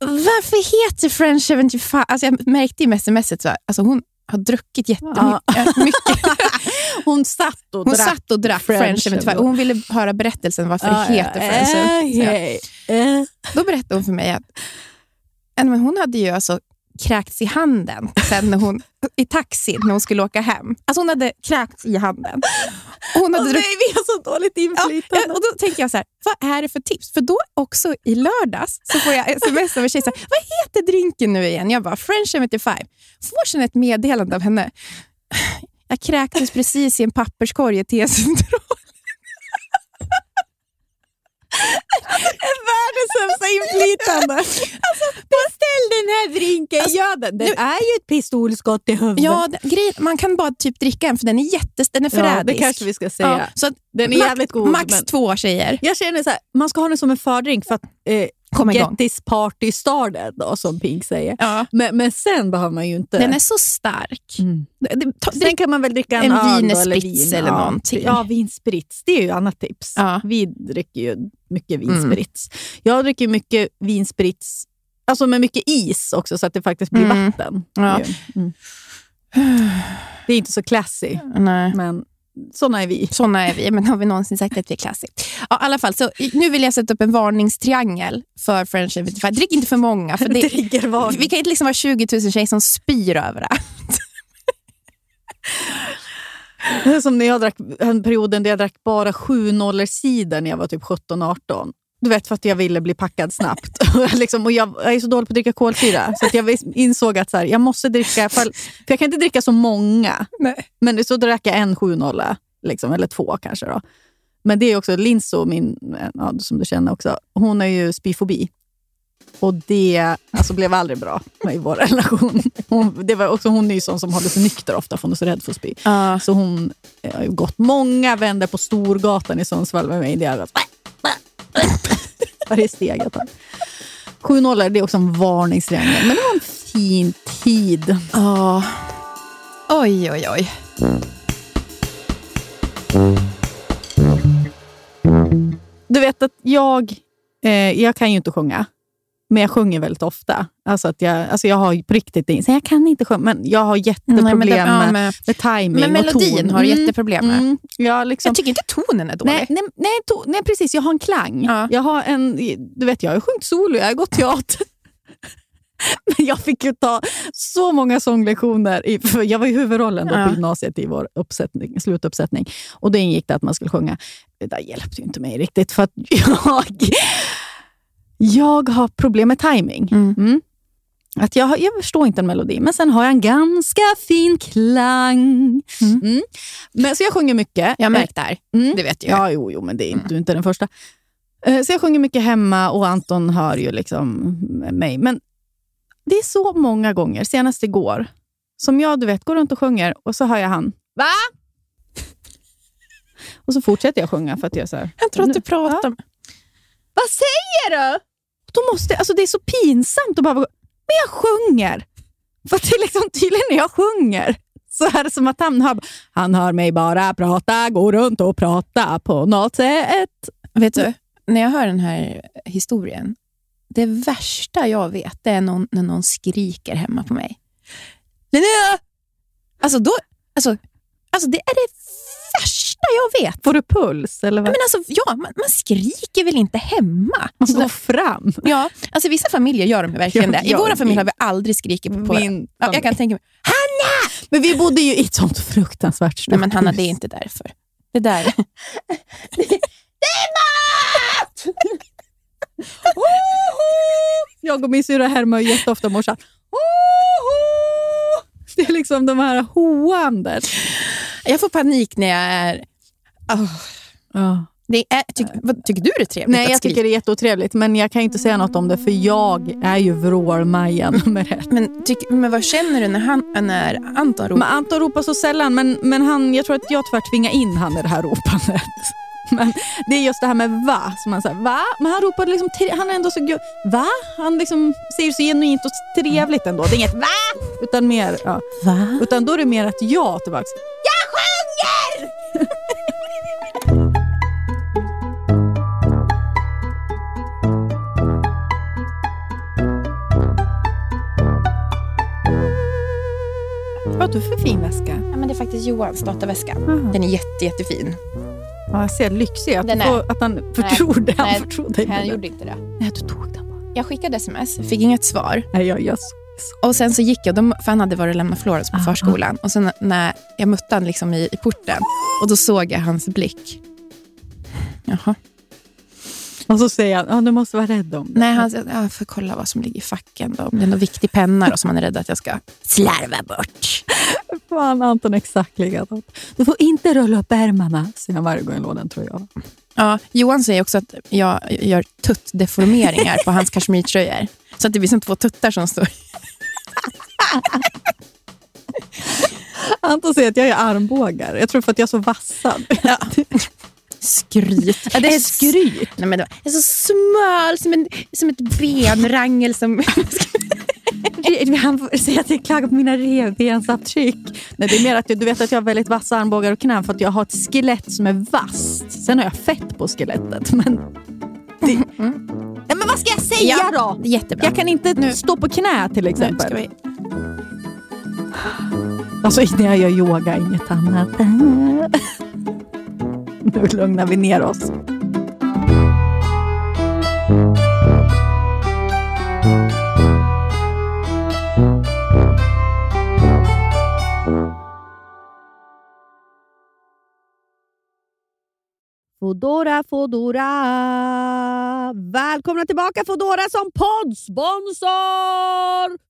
varför heter French 75? Alltså jag märkte i smset, så här, alltså hon har druckit jättemycket. mycket. Hon satt och Hon drack. satt och drack French French 75 och hon ville höra berättelsen varför det heter French 75. Så jag- äh, äh. Då berättade hon för mig att ja, men hon hade ju alltså kräkts i handen sen när hon, i taxin när hon skulle åka hem. Alltså hon hade kräkts i handen. Och Hon hade Åh, druckit nej, vi har så dåligt inflytande. ja, och då tänker jag så här, vad är det för tips? För då också i lördags så får jag sms av en tjej, så här, vad heter drinken nu igen? Jag bara, French 75. Får sen ett meddelande av henne. Jag kräktes precis i en papperskorg i T-central. världens sämsta inflytande? alltså, beställ den här drinken, alltså, gör den. Den är ju ett pistolskott i huvudet. Ja, grej, man kan bara typ dricka en för den är jättes, den är förrädisk. Ja, det kanske vi ska säga. Ja, så den är max, jävligt god. Max men... två tjejer. Jag känner så här, man ska ha den som en fördrink för att eh, Komma get this party started, då, som Pink säger. Ja. Men, men sen behöver man ju inte... Den är så stark. Mm. Sen kan man väl dricka en, en öl eller vin. eller ja, någonting. Ja, vinsprits. Det är ju annat tips. Ja. Vi dricker ju mycket vinsprits. Mm. Jag dricker mycket vinsprits alltså med mycket is också, så att det faktiskt blir mm. vatten. Ja. Mm. Det är inte så classy, Nej. men såna är vi. Såna är vi, men har vi någonsin sagt att vi är classy? Ja, i alla fall, så nu vill jag sätta upp en varningstriangel för Friendship 55. Drick inte för många. För det, vi kan inte liksom vara 20 000 tjejer som spyr överallt. Som när jag drack, en perioden där jag drack bara 7 nollor cider när jag var typ 17-18. Du vet, för att jag ville bli packad snabbt. liksom, och jag, jag, är så dålig på att dricka kolsyra, så jag insåg att så här, jag måste dricka... För, för jag kan inte dricka så många. Nej. Men så drack jag en 7-0, liksom, eller två kanske. Då. Men det är också Linso, min, ja, som du känner också, hon har ju spyfobi. Och det alltså, blev aldrig bra i vår relation. Hon, det var också, hon är ju sån som håller sig nykter ofta, för hon är så rädd för att spy. Uh. Så hon har gått många vändor på Storgatan i Sundsvall med mig. Det är Varje steg jag tar. 7-0 det är också en varningstriangel. Men det var en fin tid. Ja. Oj, oj, oj. Du vet att jag, eh, jag kan ju inte sjunga. Men jag sjunger väldigt ofta. Alltså att jag, alltså jag har på riktigt, så jag kan inte sjunga, men jag har jätteproblem Nej, med, ja, med, med timing Men melodin har du mm, jätteproblem med. Mm, ja, liksom, jag tycker inte tonen är dålig. Nej, nej, nej, to, nej precis. Jag har en klang. Ja. Jag har en, du vet, jag har sjungit solo, jag har gått teater. Men jag fick ju ta så många sånglektioner. I, jag var ju huvudrollen då ja. på gymnasiet i vår uppsättning, slutuppsättning. Och då ingick det att man skulle sjunga. Det där hjälpte ju inte mig riktigt, för jag jag har problem med timing. Mm. Mm. Att jag, jag förstår inte en melodi, men sen har jag en ganska fin klang. Mm. mm. Men, så jag sjunger mycket. Jag har märkt det här. Mm. Det vet jag. Ja, jo, jo men det är inte, du är inte den första. Eh, så jag sjunger mycket hemma och Anton hör ju liksom mig. Men det är så många gånger, senast igår, som jag du vet, går runt och sjunger och så hör jag han. Va? Och så fortsätter jag sjunga för att jag så här, Jag tror att du pratar. Ja. Vad säger du? Då måste, alltså det är så pinsamt att bara men jag sjunger. För det är liksom tydligen när jag sjunger så är det som att han hör, han hör mig bara prata, gå runt och prata på något sätt. Vet du, när jag hör den här historien, det värsta jag vet det är någon, när någon skriker hemma på mig. Linnea! Alltså, då, alltså, alltså det är det värsta jag vet. Får du puls? Eller vad? Men alltså, ja, man, man skriker väl inte hemma? Man går fram. Ja, alltså vissa familjer gör de verkligen det. I vår familj har vi aldrig skrikit på, på min ja, Jag kan tänka mig, Hanna! Men vi bodde ju i ett sånt fruktansvärt stort Nej, men Hanna, det är inte därför. Det där... det är mat! jag och min syrra härmar jätteofta morsan. Det är liksom de här hoandet. Jag får panik när jag är... Oh. Det är, tyck, vad, tycker du det är trevligt Nej, jag tycker det är jätteotrevligt, men jag kan inte säga något om det för jag är ju vrålmajan med rätt. Men, tyck, men vad känner du när, han, när Anton ropar? Men Anton ropar så sällan, men, men han, jag tror att jag tyvärr tvingar in han i det här ropandet. Men det är just det här med va, som man säger, va? Men han ropade liksom, han är ändå så gud, va? Han liksom säger så genuint och trevligt ändå. Det är inget va? Utan mer, ja. Va? Utan då är det mer ett ja tillbaks. Jag sjunger! du för fin väska? Ja, men det är faktiskt Johans dataväska. Mm. Den är jätte, jättefin. Ja, jag ser lyxig att, att han förtror Han förtror dig han gjorde inte det. Nej, du tog den bara. Jag skickade sms, fick inget svar. Nej, jag, jag och sen så gick jag, för han hade varit och lämnat Florence på ah, förskolan. Och sen när jag mötte honom liksom i, i porten och då såg jag hans blick. Jaha. Och så säger han, ja, du måste vara rädd om det. Nej, han säger, jag får kolla vad som ligger i facken. Då. Om det är någon viktig penna då, som han är rädd att jag ska slarva bort. Fan, Anton exakt likadant. Du får inte rulla upp ärmarna, säger han varje gång i lådan tror jag. Ja, Johan säger också att jag gör tuttdeformeringar på hans kashmirtröjor. Så att det blir som två tuttar som står. Anton säger att jag är armbågar. Jag tror för att jag är så vassad. Ja. Skryt. Ja, det är skryt. Nej, men det är så smal, som, en, som ett benrangel. Som... Han säger att jag klagar på mina revbensavtryck. Nej, det är mer att du vet att jag har väldigt vassa armbågar och knän för att jag har ett skelett som är vasst. Sen har jag fett på skelettet. Men, det... mm. Nej, men vad ska jag säga ja, då? Jättebra. Jag kan inte nu. stå på knä till exempel. Nu ska vi... Alltså när jag gör yoga, inget annat. Nu lugnar vi ner oss. Fodora, Fodora. Välkomna tillbaka Fodora som poddsponsor!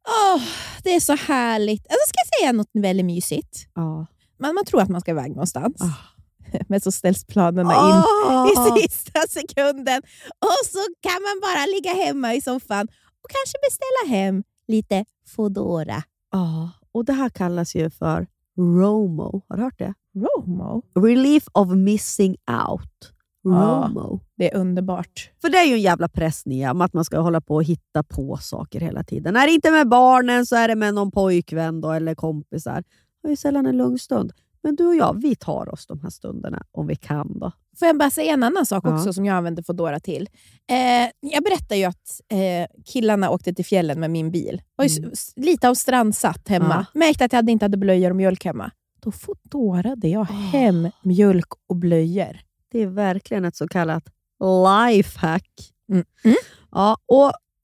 Oh, det är så härligt. Alltså, ska jag säga något väldigt mysigt? Ja. Man, man tror att man ska iväg någonstans. Oh. Men så ställs planerna in oh. i sista sekunden. Och så kan man bara ligga hemma i soffan och kanske beställa hem lite Fodora. Ja, och det här kallas ju för ROMO. Har du hört det? ROMO? Relief of missing out. ROMO. Ja, det är underbart. För det är ju en jävla press Nia, om att man ska hålla på och hitta på saker hela tiden. Är det inte med barnen så är det med någon pojkvän då, eller kompisar. Det är ju sällan en lugn stund. Men du och jag, vi tar oss de här stunderna om vi kan. då. Får jag bara säga en annan sak också ja. som jag använder Foodora till? Eh, jag berättade ju att eh, killarna åkte till fjällen med min bil. Var mm. lite av strandsatt hemma. Ja. Märkte att jag inte hade blöjor och mjölk hemma. Då Foodorade jag oh. hem mjölk och blöjor. Det är verkligen ett så kallat lifehack. Mm. Mm. Ja, och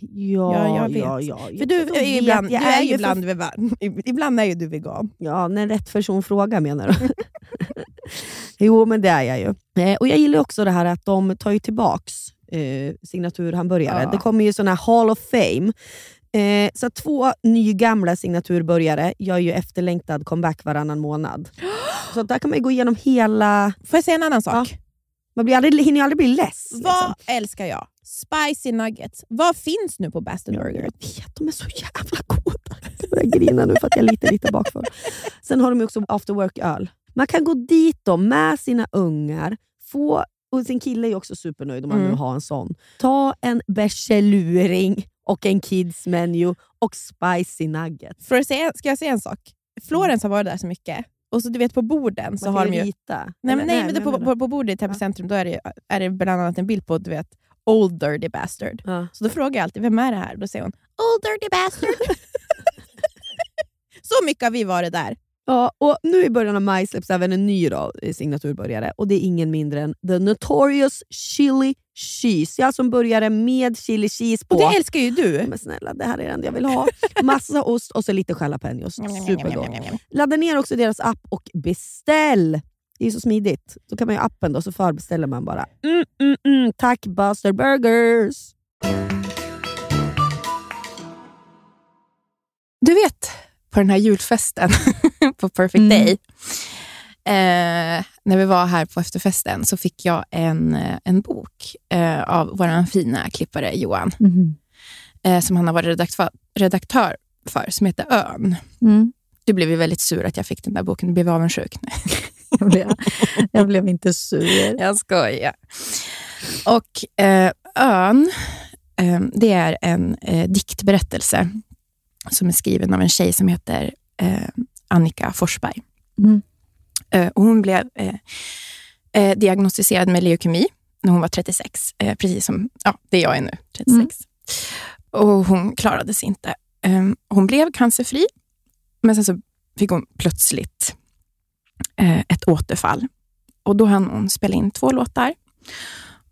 Ja, ja, jag vet. Ja, ja, för du är ju ibland, jag du är ju ibland, för... ibland är ju du vegan. Ja, när rätt person frågar menar du? jo, men det är jag ju. Eh, och Jag gillar också det här att de tar ju tillbaks eh, signaturhamburgare. Ja. Det kommer ju såna här Hall of Fame. Eh, så två nygamla signaturburgare gör ju efterlängtad comeback varannan månad. Så där kan man gå igenom hela... Får jag säga en annan sak? Ja. Man blir aldrig, hinner ju aldrig bli less. Vad liksom. älskar jag? Spicy nuggets. Vad finns nu på Bastard Burger? Jag vet, de är så jävla goda. Jag börjar grina nu för att jag är lite, lite bakfull. Sen har de också after work-öl. Man kan gå dit då med sina ungar, få, och sin kille är också supernöjd om man mm. nu har en sån. Ta en bärseluring och en kids menu och spicy nuggets. För att säga, ska jag säga en sak? Florens har varit där så mycket. Och så du vet på borden så har de ju... Rita. Nej, nej, nej, men det, på, på, på bordet i Täby centrum då är det, är det bland annat en bild på du vet, Old Dirty Bastard. Ja. Så då frågar jag alltid, vem är det här? Då säger hon, Old Dirty Bastard. så mycket har vi varit där. Ja, och nu i början av maj släpps även en ny då, signaturbörjare och det är ingen mindre än The Notorious Chili Cheese. Jag som började med chili cheese på. Och det älskar ju du. Men snälla, det här är det enda jag vill ha. Massa ost och så lite jalapenos. Supergott. Ladda ner också deras app och beställ! Det är så smidigt. Då kan man ju appen då, så förbeställer man bara. Mm, mm, mm. Tack Buster Burgers! Du vet, på den här julfesten på Perfect mm. Day, eh, när vi var här på efterfesten, så fick jag en, eh, en bok eh, av vår fina klippare Johan, mm. eh, som han har varit redaktör, redaktör för, som heter Ön. Mm. Du blev ju väldigt sur att jag fick den där boken. Du blev avundsjuk. jag, blev, jag blev inte sur. Jag skojar. Och eh, Ön, eh, det är en eh, diktberättelse som är skriven av en tjej som heter eh, Annika Forsberg. Mm. Eh, och hon blev eh, diagnostiserad med leukemi när hon var 36, precis som ja, det jag är nu, 36. Mm. Och hon klarade sig inte. hon blev cancerfri, men sen så fick hon plötsligt ett återfall. Och Då hann hon spela in två låtar.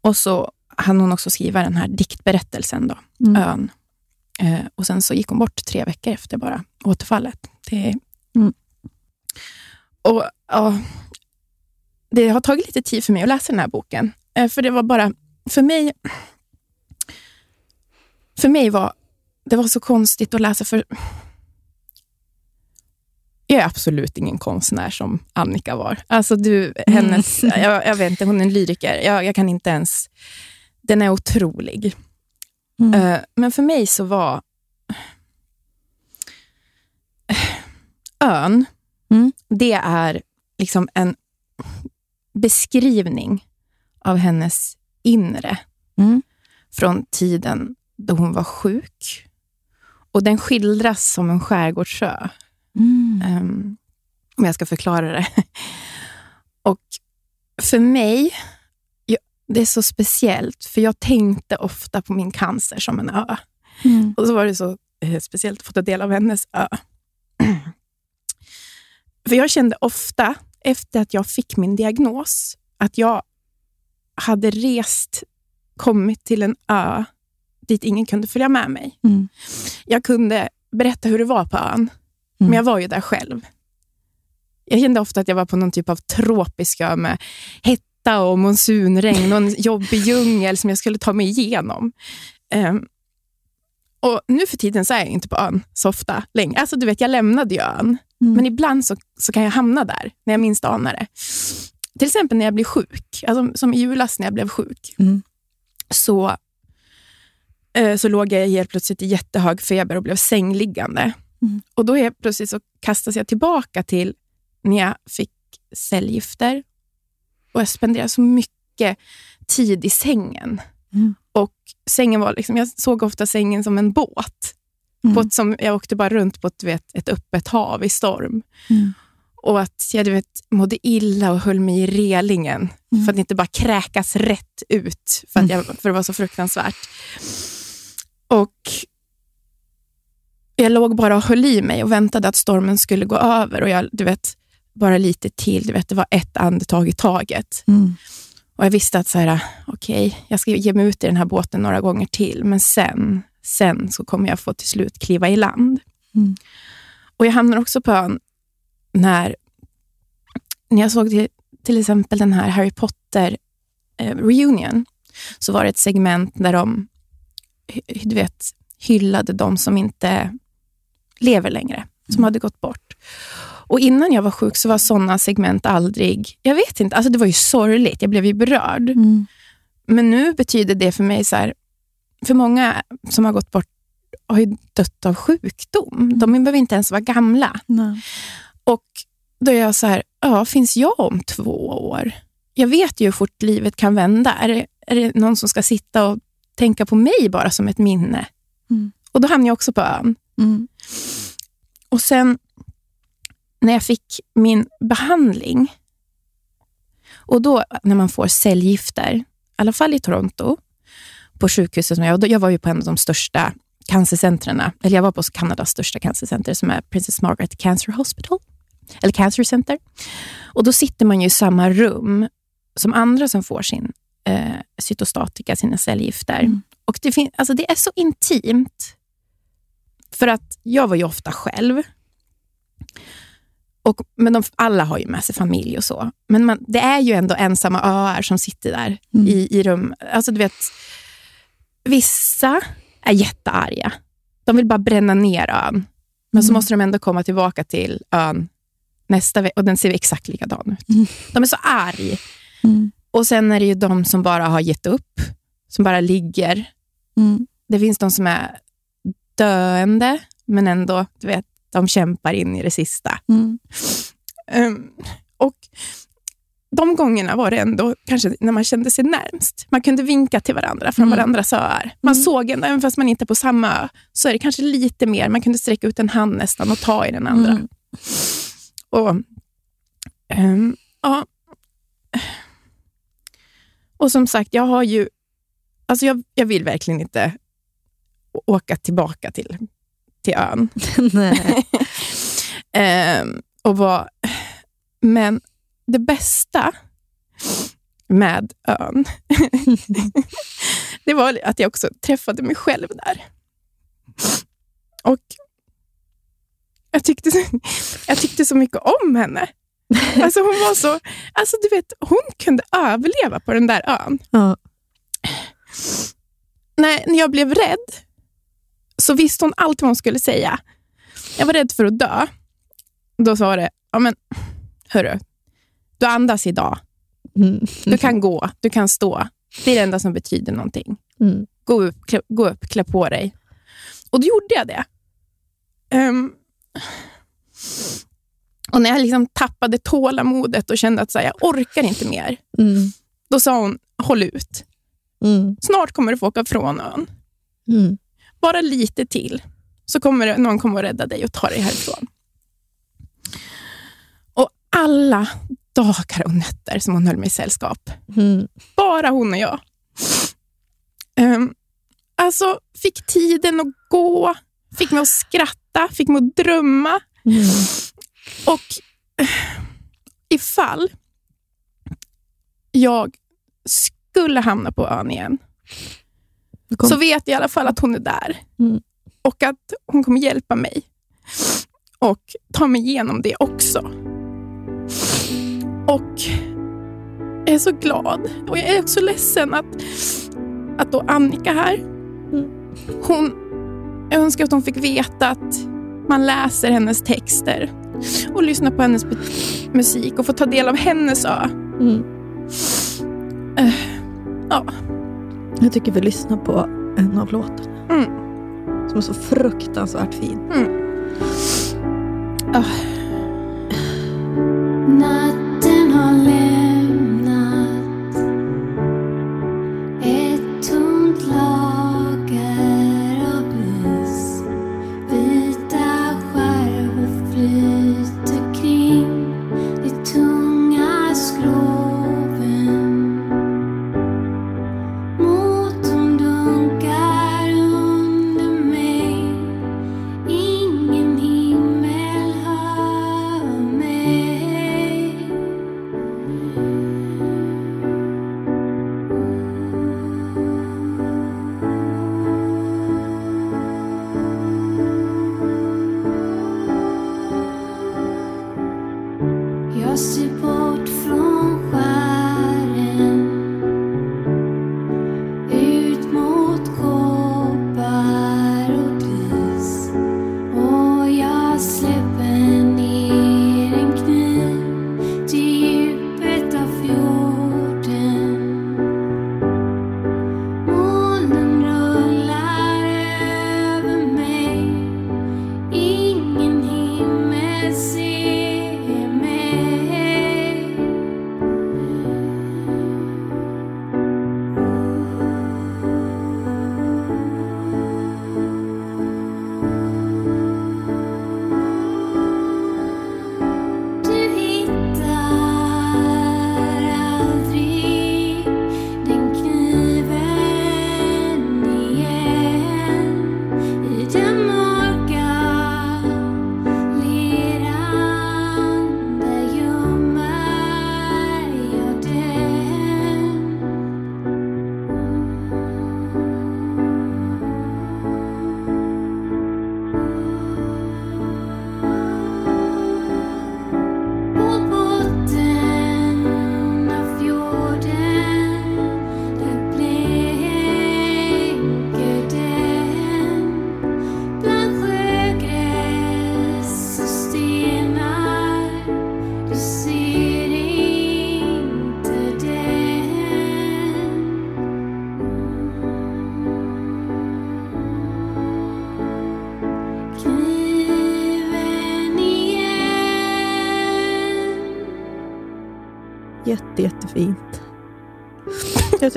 Och så hann hon också skriva den här diktberättelsen, då, Mm. Ön. Eh, och Sen så gick hon bort tre veckor efter bara återfallet. Det, Mm. och, ja, det har tagit lite tid för mig att läsa den här boken. Eh, för det var bara, för mig, för mig var det var så konstigt att läsa. för jag är absolut ingen konstnär som Annika var. Alltså du, hennes, jag, jag vet inte, hon är en lyriker. Jag, jag kan inte ens... Den är otrolig. Mm. Eh, men för mig så var ön, Mm. det är liksom en beskrivning av hennes inre Mm. från tiden då hon var sjuk. Och den skildras som en skärgårdsö. Mm. Ehm, om jag ska förklara det. Och för mig, jag, det är så speciellt, för jag tänkte ofta på min cancer som en ö. Mm. Och så var det så eh, speciellt att få ta del av hennes ö. för jag kände ofta, efter att jag fick min diagnos, att jag hade rest, kommit till en ö dit ingen kunde följa med mig. Mm. Jag kunde berätta hur det var på ön, Mm. men jag var ju där själv. Jag kände ofta att jag var på någon typ av tropisk ö med hetta och monsunregn och en jobbig djungel som jag skulle ta mig igenom. Ehm, och Nu för tiden så är jag inte på ön så ofta längre. Alltså, du vet, jag lämnade ju ön, Mm. men ibland så, så kan jag hamna där när jag minst anar det. Till exempel när jag blir sjuk, alltså, som i julas när jag blev sjuk, Mm. så, eh, så låg jag helt plötsligt i jättehög feber och blev sängliggande. Mm. Och då helt plötsligt så kastas jag tillbaka till när jag fick cellgifter och jag spenderade så mycket tid i sängen. Mm. Och sängen var liksom, Jag såg ofta sängen som en båt. Mm. Ett, som, jag åkte bara runt på ett, vet, ett öppet hav i storm. Mm. Och att jag du vet, mådde illa och höll mig i relingen Mm. för att inte bara kräkas rätt ut, för, att jag, för det var så fruktansvärt. Och Jag låg bara och höll i mig och väntade att stormen skulle gå över. Och jag, du vet, bara lite till. Du vet, det var ett andetag i taget. Mm. Och Jag visste att så här, okej, jag ska ge mig ut i den här båten några gånger till, men sen, sen så kommer jag få till slut kliva i land. Mm. Och Jag hamnar också på ön när, när jag såg till, till exempel den här Harry Potter eh, reunion, så var det ett segment där de du vet, hyllade de som inte lever längre, som hade gått bort. Och Innan jag var sjuk så var sådana segment aldrig... Jag vet inte, alltså det var ju sorgligt. Jag blev ju berörd. Mm. Men nu betyder det för mig, så här, för många som har gått bort har ju dött av sjukdom. De behöver inte ens vara gamla. Nej. Och då är jag så här, ja, finns jag om två år? Jag vet ju hur fort livet kan vända. Är det, är det någon som ska sitta och tänka på mig bara som ett minne? Mm. Och då hamnar jag också på ön. Mm. Och sen när jag fick min behandling, och då när man får cellgifter, i alla fall i Toronto, på sjukhuset, som jag, jag var ju på en av de största cancercentren, eller jag var på Kanadas största cancercenter som är Princess Margaret Cancer Hospital, eller Cancer Center. Och då sitter man ju i samma rum som andra som får sin eh, cytostatika, sina cellgifter. Mm. Och det, fin- alltså det är så intimt. För att jag var ju ofta själv. Och, men de, alla har ju med sig familj och så. Men man, det är ju ändå ensamma öar som sitter där Mm. i, i rum. Alltså du vet, vissa är jättearga. De vill bara bränna ner ön. Men så Mm. måste de ändå komma tillbaka till ön nästa vecka och den ser exakt likadan ut. Mm. De är så arg. Mm. Och sen är det ju de som bara har gett upp, som bara ligger. Mm. Det finns de som är döende, men ändå, du vet, de kämpar in i det sista. Mm. Ehm, och de gångerna var det ändå kanske när man kände sig närmst. Man kunde vinka till varandra från Mm. varandras öar. Man Mm. såg ändå, även fast man inte är på samma ö, så är det kanske lite mer. Man kunde sträcka ut en hand nästan och ta i den andra. Mm. Och, ehm, ja. och som sagt, jag har ju... Alltså jag, jag vill verkligen inte åka tillbaka till, till ön. Ehm, och var, men det bästa med ön, det var att jag också träffade mig själv där. Och jag tyckte, jag tyckte så mycket om henne. Alltså hon var så, alltså du vet, hon kunde överleva på den där ön. Ja. När jag blev rädd så visste hon allt vad hon skulle säga. Jag var rädd för att dö. Då sa det, ja men hörru, du andas idag. Mm. Du kan gå, du kan stå. Det är det enda som betyder någonting. Mm. Gå upp, klä, gå upp, klä på dig. Och då gjorde jag det. Ehm, och när jag liksom tappade tålamodet och kände att så här, jag orkar inte mer, Mm. då sa hon, håll ut. Mm. Snart kommer du få åka från ön. Bara lite till, så kommer någon kommer att rädda dig och ta dig härifrån. Och alla dagar och nätter som hon höll mig i sällskap, Mm. bara hon och jag. Um, alltså, fick tiden att gå, fick mig att skratta, fick mig att drömma. Mm. Och eh, ifall jag skulle hamna på ön igen, Kom. så vet jag i alla fall att hon är där. Mm. Och att hon kommer hjälpa mig. Och ta mig igenom det också. Och jag är så glad. Och jag är också ledsen att, att då Annika här, Mm. hon, jag önskar att hon fick veta att man läser hennes texter och lyssnar på hennes musik och får ta del av hennes ö. Mm. Eh, ja. Jag tycker vi lyssnar på en av låtarna. Mm. Som är så fruktansvärt fin. Natten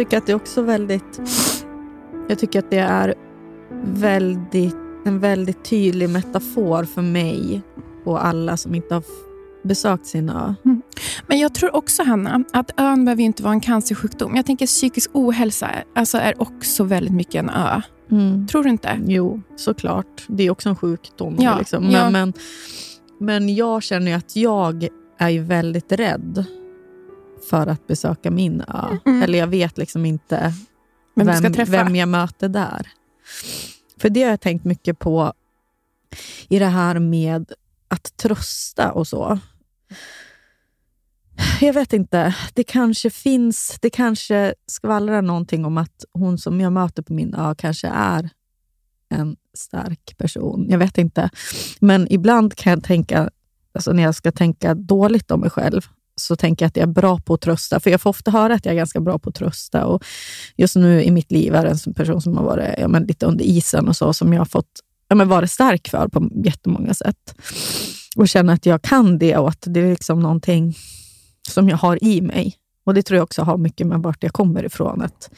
tycker att det är också väldigt... Jag tycker att det är väldigt, en väldigt tydlig metafor för mig och alla som inte har besökt sin ö. Men jag tror också, Hanna, att ön behöver inte vara en cancersjukdom. Jag tänker psykisk ohälsa alltså är också väldigt mycket en ö. Mm. Tror du inte? Jo, såklart. Det är också en sjukdom. Ja, liksom. men, ja. men, men jag känner att jag är väldigt rädd för att besöka min ö. Mm. Eller jag vet liksom inte Vem vem, träffa. vem jag möter där. För det har jag tänkt mycket på i det här med att trösta och så. Jag vet inte. Det kanske finns, det kanske skvallrar någonting om att hon som jag möter på min ö kanske är en stark person. Jag vet inte. Men ibland kan jag tänka, alltså när jag ska tänka dåligt om mig själv, så tänker jag att jag är bra på att trösta. För jag får ofta höra att jag är ganska bra på att trösta. Och just nu i mitt liv är det en person som har varit ja, men lite under isen och så, som jag har fått ja, men varit stark för på jättemånga sätt. Och känna att jag kan det och att det är liksom någonting som jag har i mig. Och Det tror jag också har mycket med vart jag kommer ifrån. Att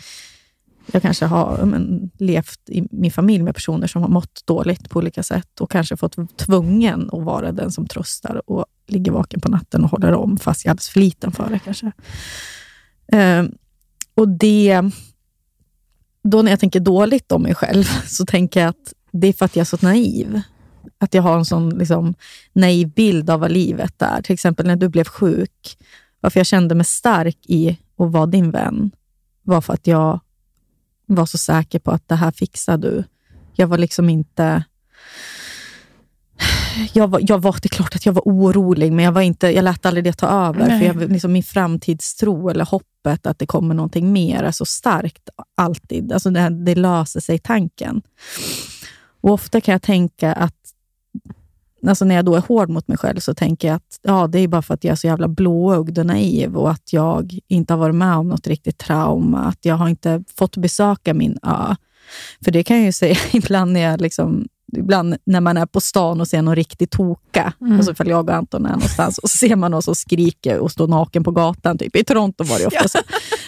jag kanske har men, levt i min familj med personer som har mått dåligt på olika sätt och kanske fått tvungen att vara den som tröstar och ligger vaken på natten och håller om, fast jag är alldeles för liten för det kanske. Eh, och det, då när jag tänker dåligt om mig själv så tänker jag att det är för att jag är så naiv. Att jag har en sån liksom, naiv bild av vad livet är. Till exempel när du blev sjuk. Varför jag kände mig stark i att vara din vän var för att jag var så säker på att det här fixar du. Jag var liksom inte... Jag var, jag var, det är klart att jag var orolig, men jag, var inte, jag lät aldrig det ta över. Nej. För jag, liksom min framtidstro eller hoppet att det kommer någonting mer är så starkt alltid. Alltså det, det löser sig tanken. Och Ofta kan jag tänka att alltså när jag då är hård mot mig själv så tänker jag att ja, det är bara för att jag är så jävla blåögd och naiv och att jag inte har varit med om något riktigt trauma. Att jag har inte fått besöka min ö. För det kan jag ju säga ibland när jag liksom Ibland när man är på stan och ser någon riktig toka, Mm. alltså ifall jag och Anton är någonstans, och så ser man någon som skriker och står naken på gatan. Typ. I Toronto var det ofta så.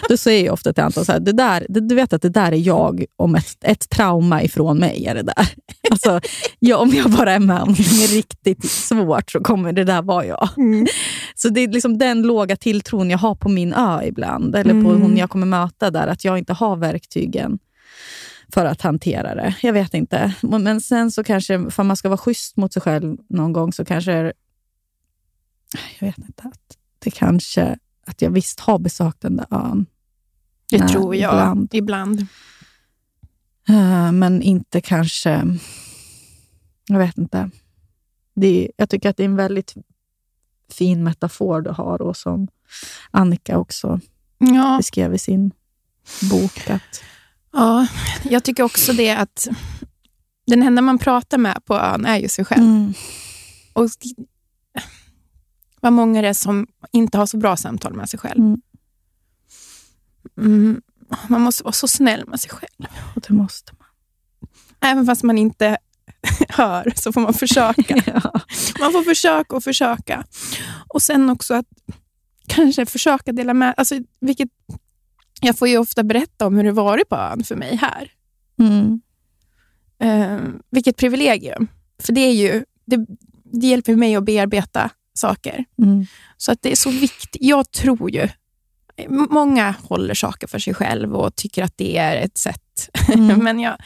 Då säger jag ofta till Anton, så här, det där, det, du vet att det där är jag, om ett, ett trauma ifrån mig är det där. Alltså, ja, om jag bara är med om någonting riktigt svårt så kommer det där vara jag. Så det är liksom den låga tilltron jag har på min ö ibland, eller på Mm. hon jag kommer möta där, att jag inte har verktygen för att hantera det. Jag vet inte. Men sen så kanske, för man ska vara schysst mot sig själv någon gång, så kanske... Jag vet inte. Att det kanske... Att jag visst har besökt den där ön. Det Nej, tror jag. ibland. Ibland. Eh, Men inte kanske... Jag vet inte. Det är, jag tycker att det är en väldigt fin metafor du har och som Annika också Ja, beskrev i sin bok. Att, ja, jag tycker också det att den enda man pratar med på ön är ju sig själv. mm, Och vad många det är som inte har så bra samtal med sig själv. Mm. Mm, man måste vara så snäll med sig själv. och det måste man. Även fast man inte hör så får man försöka. Ja. Man får försöka och försöka. Och sen också att kanske försöka dela med alltså, vilket Jag får ju ofta berätta om hur det varit på ön för mig här. Mm. Eh, vilket privilegium. För det, är ju, det, det hjälper mig att bearbeta saker. Mm. Så att det är så viktigt. Jag tror ju... Många håller saker för sig själv och tycker att det är ett sätt. Mm. Men jag,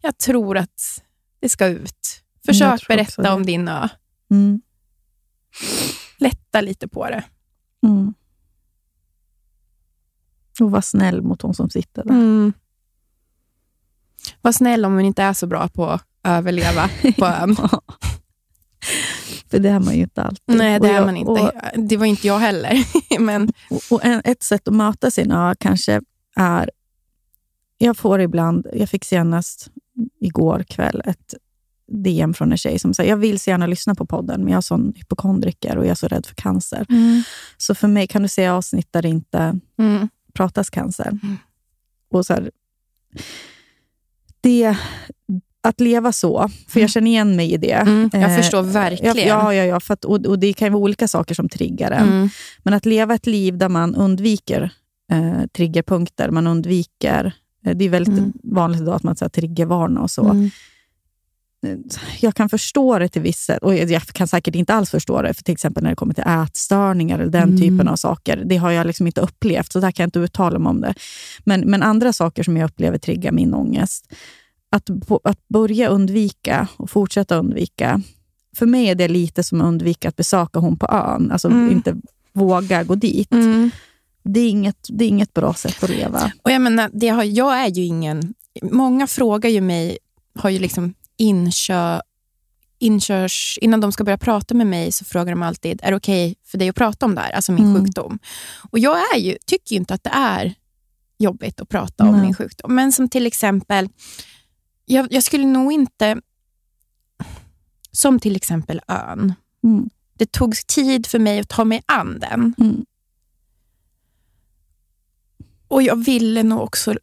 jag tror att det ska ut. Jag Försök berätta om din ö. Mm. Lätta lite på det. Mm. Och var snäll mot de som sitter där. Mm. Var snäll om man inte är så bra på att överleva på ön. För det är man ju inte alltid. Nej, det är man inte. Och, Det var inte jag heller. Men och, och en, ett sätt att möta sin ö kanske är... Jag får ibland, jag fick senast igår kväll ett DM från en tjej som säger jag vill så gärna lyssna på podden, men jag är sån hypokondriker och jag är så rädd för cancer. Så för mig kan du se avsnitt där det inte Mm. Pratas cancer. Och så här, det, att leva så, för jag känner igen mig i det. Mm, jag Eh, förstår verkligen. Ja, ja, ja för att, och, och det kan ju vara olika saker som triggar en. Mm. Men att leva ett liv där man undviker eh, triggerpunkter, man undviker... Eh, det är väldigt Mm. vanligt idag att man så här, triggervarnar och så. Mm. Jag kan förstå det till vissa, och jag kan säkert inte alls förstå det, för till exempel när det kommer till ätstörningar eller den Mm. typen av saker. Det har jag liksom inte upplevt, så där kan jag inte uttala mig om det. Men, men andra saker som jag upplever triggar min ångest, att, att börja undvika och fortsätta undvika. För mig är det lite som att undvika att besöka hon på ön, alltså Mm. inte våga gå dit. Mm. Det är inget, det är inget bra sätt att leva. Och jag, menar, det har, jag är ju ingen... Många frågar ju mig, har ju liksom inkör, inkörs, innan de ska börja prata med mig så frågar de alltid, är det okej för dig att prata om det här, alltså min Mm. sjukdom? Och jag är ju, tycker ju inte att det är jobbigt att prata om Nej. min sjukdom. Men som till exempel, jag, jag skulle nog inte... Som till exempel ön. Mm. Det tog tid för mig att ta mig an den. Mm. Och jag ville nog också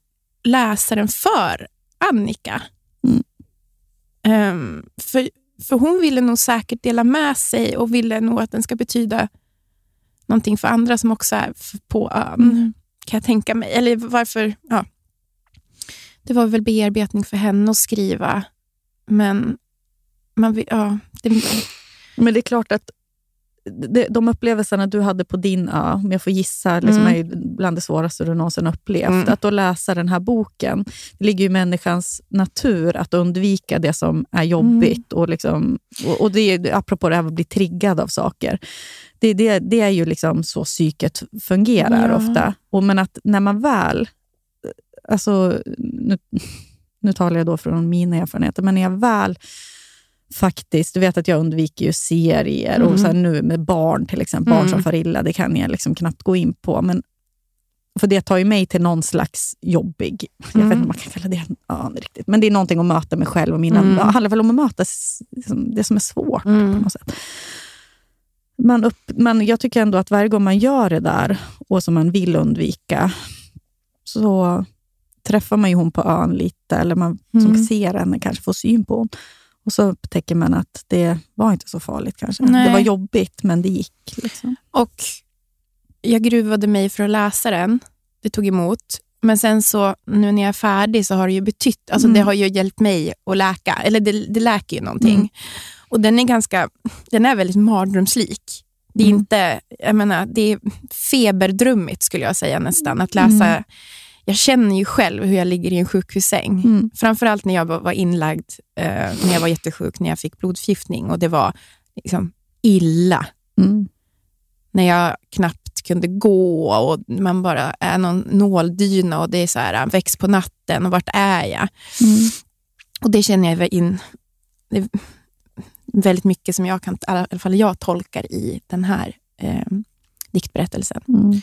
läsa den för Annika. Ehm, för, för hon ville nog säkert dela med sig och ville nog att den ska betyda någonting för andra som också är på ön. Mm. Kan jag tänka mig. Eller varför... Ja. Det var väl bearbetning för henne att skriva. Men man vill, ja, det, Men det är klart att de upplevelserna du hade på din ö, om jag får gissa, liksom Mm. är bland det svåraste du någonsin upplevt. Mm. Att då läsa den här boken, det ligger ju i människans natur att undvika det som är jobbigt. Och, liksom, och, och det är, apropå det här att bli triggad av saker. Det, det, det är ju liksom så psyket fungerar Ja. ofta. Och men att när man väl... Alltså, nu, nu talar jag då från mina erfarenheter, men när jag väl faktiskt, du vet att jag undviker ju serier och så här nu med barn till exempel, barn Mm. som far illa, det kan jag liksom knappt gå in på. Men, för det tar ju mig till någon slags jobbig, jag vet inte om man kan kalla det ön riktigt, men det är någonting att möta mig själv och mina, Mm. det handlar väl om att möta liksom, det som är svårt på mm. något sätt. Man upp, men jag tycker ändå att varje gång man gör det där och som man vill undvika, så träffar man ju hon på ön lite, eller man som Mm. ser henne kanske får syn på hon. Och så upptäcker man att det var inte så farligt kanske. Nej. Det var jobbigt, men det gick. Liksom. Och jag gruvade mig för att läsa den. Det tog emot. Men sen så, nu när jag är färdig så har det ju betytt, alltså Mm. det har ju hjälpt mig att läka. Eller det, det läker ju någonting. Mm. Och den är ganska, den är väldigt mardrömslik. Det är Mm. inte, jag menar, det är feberdrömmigt skulle jag säga nästan. Att läsa, Mm. Jag känner ju själv hur jag ligger i en sjukhussäng. Mm. Framförallt när jag var inlagd, eh, när jag var jättesjuk, när jag fick blodförgiftning och det var liksom illa Mm. när jag knappt kunde gå och man bara är någon nåldyna och det är så här, väcks på natten och vart är jag? Mm. Och det känner jag in, det är väldigt mycket som jag kan, i alla fall jag tolkar i den här eh, diktberättelsen. Mm.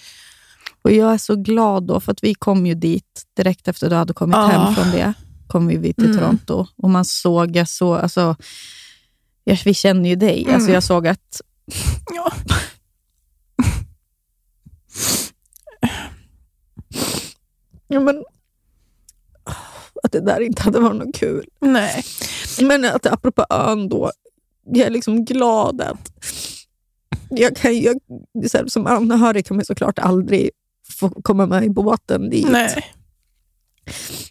Och Jag är så glad då, för att vi kom ju dit direkt efter du hade kommit Ja. hem från det. kom vi till Mm. Toronto och man såg, jag så, alltså, jag, vi känner ju dig. Alltså, Mm. jag såg att Ja. Ja, men, att det där inte hade varit något kul. Nej. Men att apropå ön då, jag är liksom glad att jag kan, jag, här, som anhörig kan man såklart aldrig få komma med i båten dit. Nej.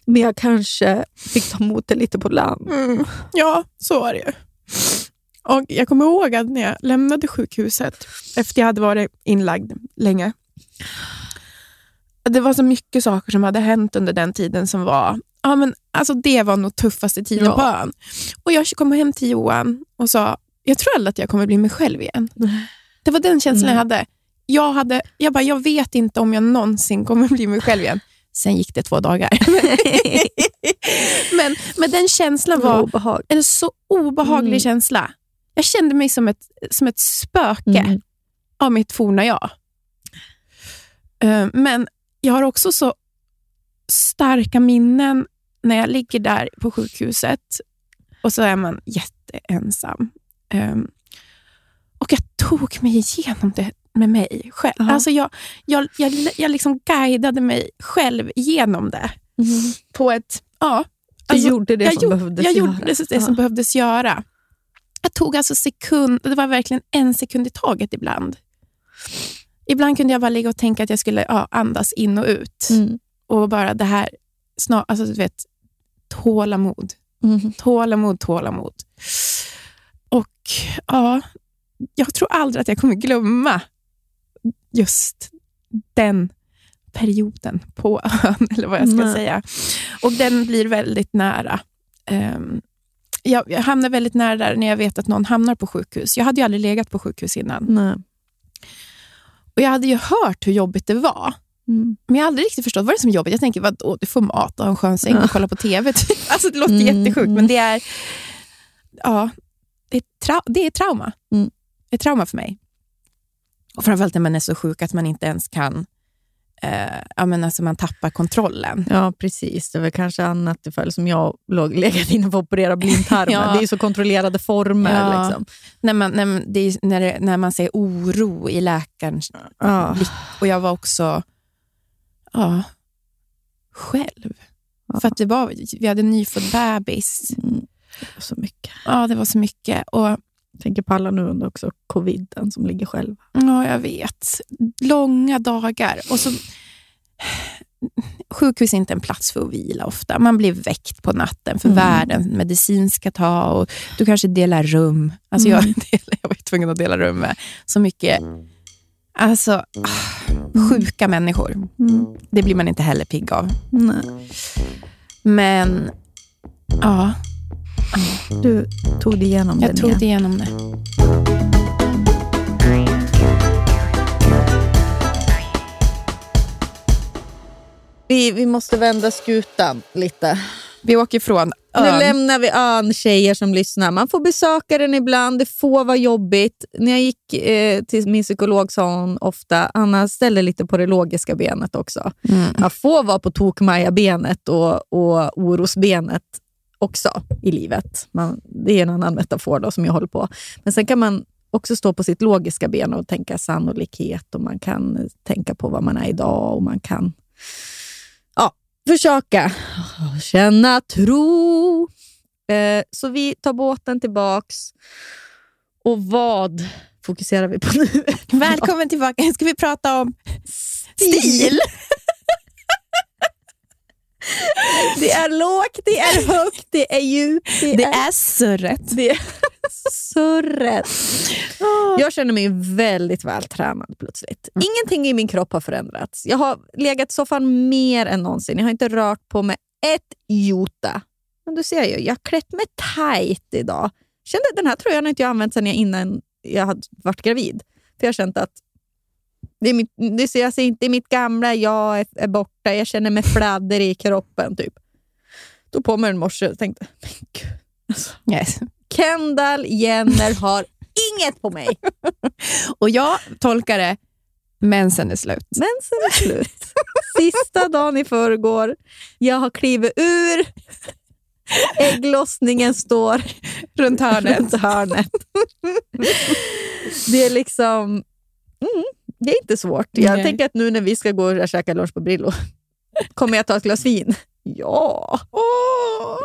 Men jag kanske fick ta emot det lite på land. Mm. Ja, så var det ju. Och jag kommer ihåg att när jag lämnade sjukhuset, efter jag hade varit inlagd länge, det var så mycket saker som hade hänt under den tiden som var, ja men alltså det var nog tuffaste tiden Ja. på ön. Och jag kom hem till Johan och sa, jag tror aldrig att jag kommer bli mig själv igen. Det var den känslan Nej. jag hade. Jag, hade jag, bara, jag vet inte om jag någonsin kommer bli mig själv igen. Sen gick det två dagar. men, men den känslan var obehag. en så obehaglig Mm. känsla. Jag kände mig som ett, som ett spöke Mm. av mitt forna jag. Eh, Men jag har också så starka minnen när jag ligger där på sjukhuset och så är man jätteensam. Um, och jag tog mig igenom det med mig själv. Ja. Alltså jag, jag, jag, jag liksom guidade mig själv igenom det på ett... Ja, Du alltså, gjorde det jag som gjorde- behövdes jag göra. gjorde det, det som behövdes göra. Jag tog alltså sekund, det var verkligen en sekund i taget ibland. Ibland kunde jag bara ligga och tänka att jag skulle ja, andas in och ut. Mm. Och bara det här, snar, alltså du vet, tålamod. Mm. Tålamod, tålamod. Och ja, jag tror aldrig att jag kommer glömma just den perioden på ön, eller vad jag ska Nej. säga. Och den blir väldigt nära. Ehm, jag, jag hamnar väldigt nära där när jag vet att någon hamnar på sjukhus. Jag hade ju aldrig legat på sjukhus innan. Nej. Och Jag hade ju hört hur jobbigt det var. Mm. Men jag har aldrig riktigt förstått vad det är som är jobbigt. Jag tänker, vadå, du får mat och en skön säng och kolla på TV. Typ. Alltså, det låter Mm, jättesjukt, mm. men det är, ja, det är, trau- det är trauma. Mm. Det är trauma för mig. Och framförallt när man är så sjuk att man inte ens kan... Eh, ja, men alltså man tappar kontrollen. Ja, precis. Det var kanske annat ifall som jag låg legat inne för att operera blindtarmen. Ja. Det är ju så kontrollerade former. Ja. Liksom. När man, när, det är, när, det, när man ser oro i läkarens Ja. blick. Och jag var också ja, själv. För att det var, vi hade en nyfödd bebis. Mm. Så mycket. Ja, det var så mycket. Och tänker på alla nu under också coviden som ligger själva. Ja, jag vet. Långa dagar. Och så, sjukhus är inte en plats för att vila ofta. Man blir väckt på natten för Mm. världen medicin ska ta och du kanske delar rum. Alltså jag, delar, jag var tvungen att dela rum med så mycket alltså, ah, sjuka människor. Mm. Det blir man inte heller pigg av. Nej. Men ja, Du tog dig igenom jag den tog igen. det igenom det. Vi, vi måste vända skutan lite. Vi åker ifrån Nu ön. lämnar vi ön, tjejer som lyssnar. Man får besöka den ibland, det får vara jobbigt. När jag gick eh, till min psykolog sa hon ofta, Anna ställer lite på det logiska benet också. Mm. Man får vara på tokmaja-benet och, och orosbenet också i livet. Man, det är en annan metafor då, som jag håller på. Men sen kan man också stå på sitt logiska ben och tänka sannolikhet och man kan tänka på vad man är idag och man kan ja, försöka känna tro. Eh, så vi tar båten tillbaks. Och vad fokuserar vi på nu? Välkommen tillbaka. Ska vi prata om stil? Det är lågt, det är högt, det är djupt, det, Det är, är surret. det är surret. Jag känner mig väldigt vältränad plötsligt. Ingenting i min kropp har förändrats. Jag har legat i soffan mer än någonsin. Jag har inte rört på mig ett jota. Men du ser ju, jag har klätt mig tight idag. Kände, den här tröjan har inte jag använt sedan jag innan jag hade varit gravid. För jag har känt att det är mitt, det jag ser inte mitt gamla jag är, är borta. Jag känner mig fladder i kroppen. Typ. Tog på mig den morse och tänkte, men gud. Alltså, Yes. Kendall Jenner har inget på mig. Och jag tolkar det, mensen är slut. Mensen är slut. Sista dagen i förrgår. Jag har klivit ur. Ägglossningen står Runt hörnet. runt hörnet. Det är liksom... Mm, det är inte svårt. Jag Nej. tänker att nu när vi ska gå och käka lunch på Brillo, kommer jag ta ett glas vin? Ja.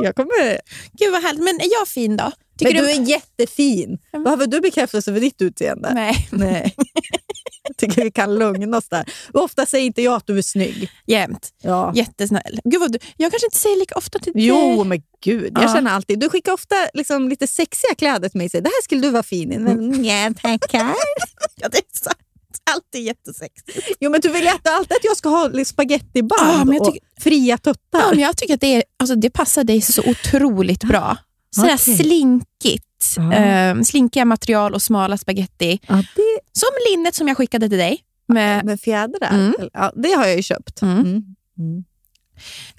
Jag kommer... Gud vad härligt. Men är jag fin då? Men du är jättefin. Behöver du bekräftelse för ditt utseende? Nej, Nej. Jag tycker vi kan lugna oss där. Ofta säger inte jag att du är snygg. jämt. Ja. Jättesnäll. Gud vad du, jag kanske inte säger lika ofta till dig. Jo, men gud. Jag Ja. känner alltid. Du skickar ofta liksom lite sexiga kläder till mig och säger det här skulle du vara fin i. Men, ja, tackar. Ja, det är sant. Alltid jättesexigt. Jo, men du vill ju att- alltid att jag ska ha spagettiband Ja, och fria tuttar. Ja, men jag tycker att det, är, alltså, det passar dig så otroligt bra. Sådär Okej. slinkigt. Eh, slinkiga material och smala spaghetti. Ja, det, Som linnet som jag skickade till dig. Med, med fjädrar. Mm. Ja, det har jag ju köpt. Mm. Mm. Mm.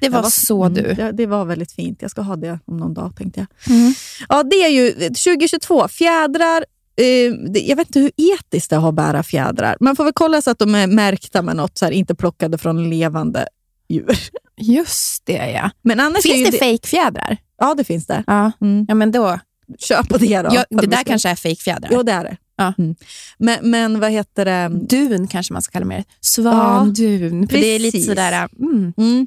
det var, så mm, du. Det, det var väldigt fint. Jag ska ha det om någon dag tänkte jag. Mm. Ja, det är ju 2022. Fjädrar. Eh, det, jag vet inte hur etiskt det är att bära fjädrar. Man får väl kolla så att de är märkta med något, så här, inte plockade från levande djur. Just det, ja. Men annars Finns det fejkfjädrar? Ja, det finns det. Ja. Mm. ja, men då. Köp på det då. Ja, det där kanske är fejkfjädrar. Jo, det är det. Ja. Mm. Men, men vad heter det? Dun kanske man ska kalla mer. Svandun. För det är lite sådär... Mm.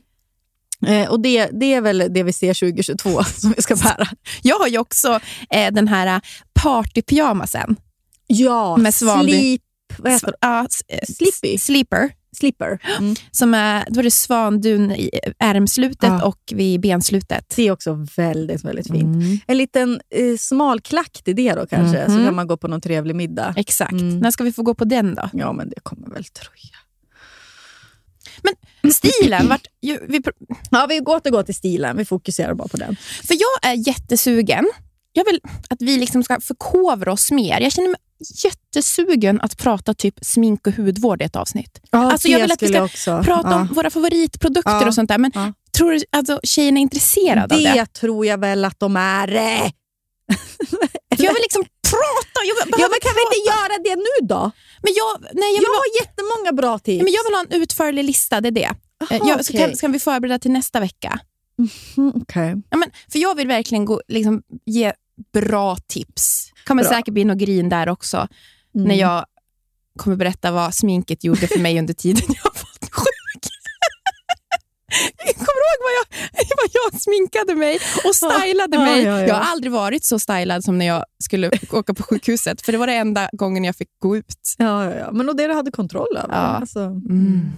Mm. Eh, och det, det är väl det vi ser 2022 som vi ska bära. Jag har ju också eh, den här partypyjamasen. Ja, Med sleep, vad heter det? Ja, eh, Sleepy. Sleeper. Slipper. Mm. Som är, då är det svandun i ärmslutet Ja. och vid benslutet. Det är också väldigt, väldigt fint. Mm. En liten eh, smal klack till det då kanske, så Mhm. kan man gå på någon trevlig middag. Exakt. Mm. När ska vi få gå på den då? Ja, men det kommer väl tror jag. Stilen, vart, ju, vi, Ja, vi återgår till stilen. Vi fokuserar bara på den. för jag är jättesugen. Jag vill att vi liksom ska förkovra oss mer. Jag känner mig jättesugen att prata typ smink och hudvård i ett avsnitt. Ja, Alltså, jag vill att vi ska också. Prata ja. om våra favoritprodukter Ja. och sånt där. Men Ja. tror du alltså, tjejerna är intresserade av Det det? tror jag väl att de är. Eh. För jag vill liksom prata. Jag vill, Ja, men kan vi inte göra det nu då? Men jag, nej, jag, Jag ha, har jättemånga bra tips. men jag vill ha en utförlig lista, det är det. Eh, Aha, jag, så okej. kan, ska vi förbereda till nästa vecka? Mm, okej. Ja, men, för jag vill verkligen gå, liksom, ge bra tips. kommer Bra. säkert bli något grin där också, Mm. när jag kommer berätta vad sminket gjorde för mig under tiden jag du ihåg vad jag, jag sminkade mig och stylade Ja, mig? ja, ja. Jag har aldrig varit så stylad som när jag skulle åka på sjukhuset, för det var det enda gången jag fick gå ut. Ja, ja, ja. Men och det du hade kontroll över. Ja. Alltså, Mm.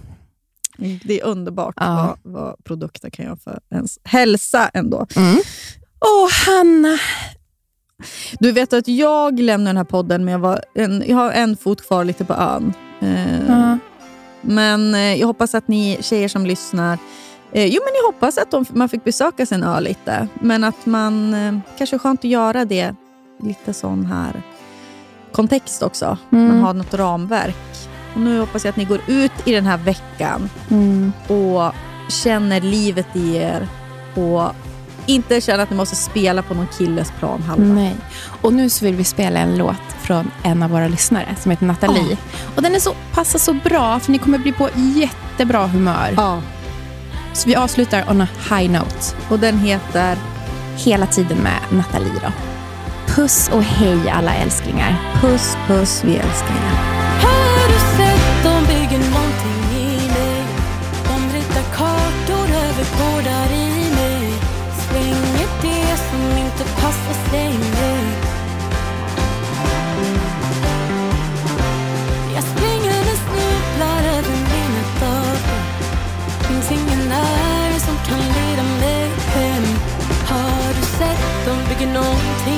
Det är underbart Ja. vad, vad produkter kan göra för ens hälsa ändå. Åh, Hanna. Du vet att jag lämnar den här podden, men jag, var en, jag har en fot kvar lite på ön. Eh, Ja. Men eh, jag hoppas att ni tjejer som lyssnar, eh, jo men jag hoppas att de, man fick besöka sin ö lite. Men att man, eh, kanske är skönt att göra det lite sån här kontext också. Man Mm. har något ramverk. Och nu hoppas jag att ni går ut i den här veckan Mm. och känner livet i er och inte känner att ni måste spela på någon killes planhalva. Nej. Och nu så vill vi spela en låt från en av våra lyssnare som heter Nathalie. Och Den är så, passar så bra, för ni kommer bli på jättebra humör. Ja. Så vi avslutar on a high note. Och den heter Hela tiden med Nathalie. Då. Puss och hej alla älsklingar. Puss puss, vi älskar er. De bygger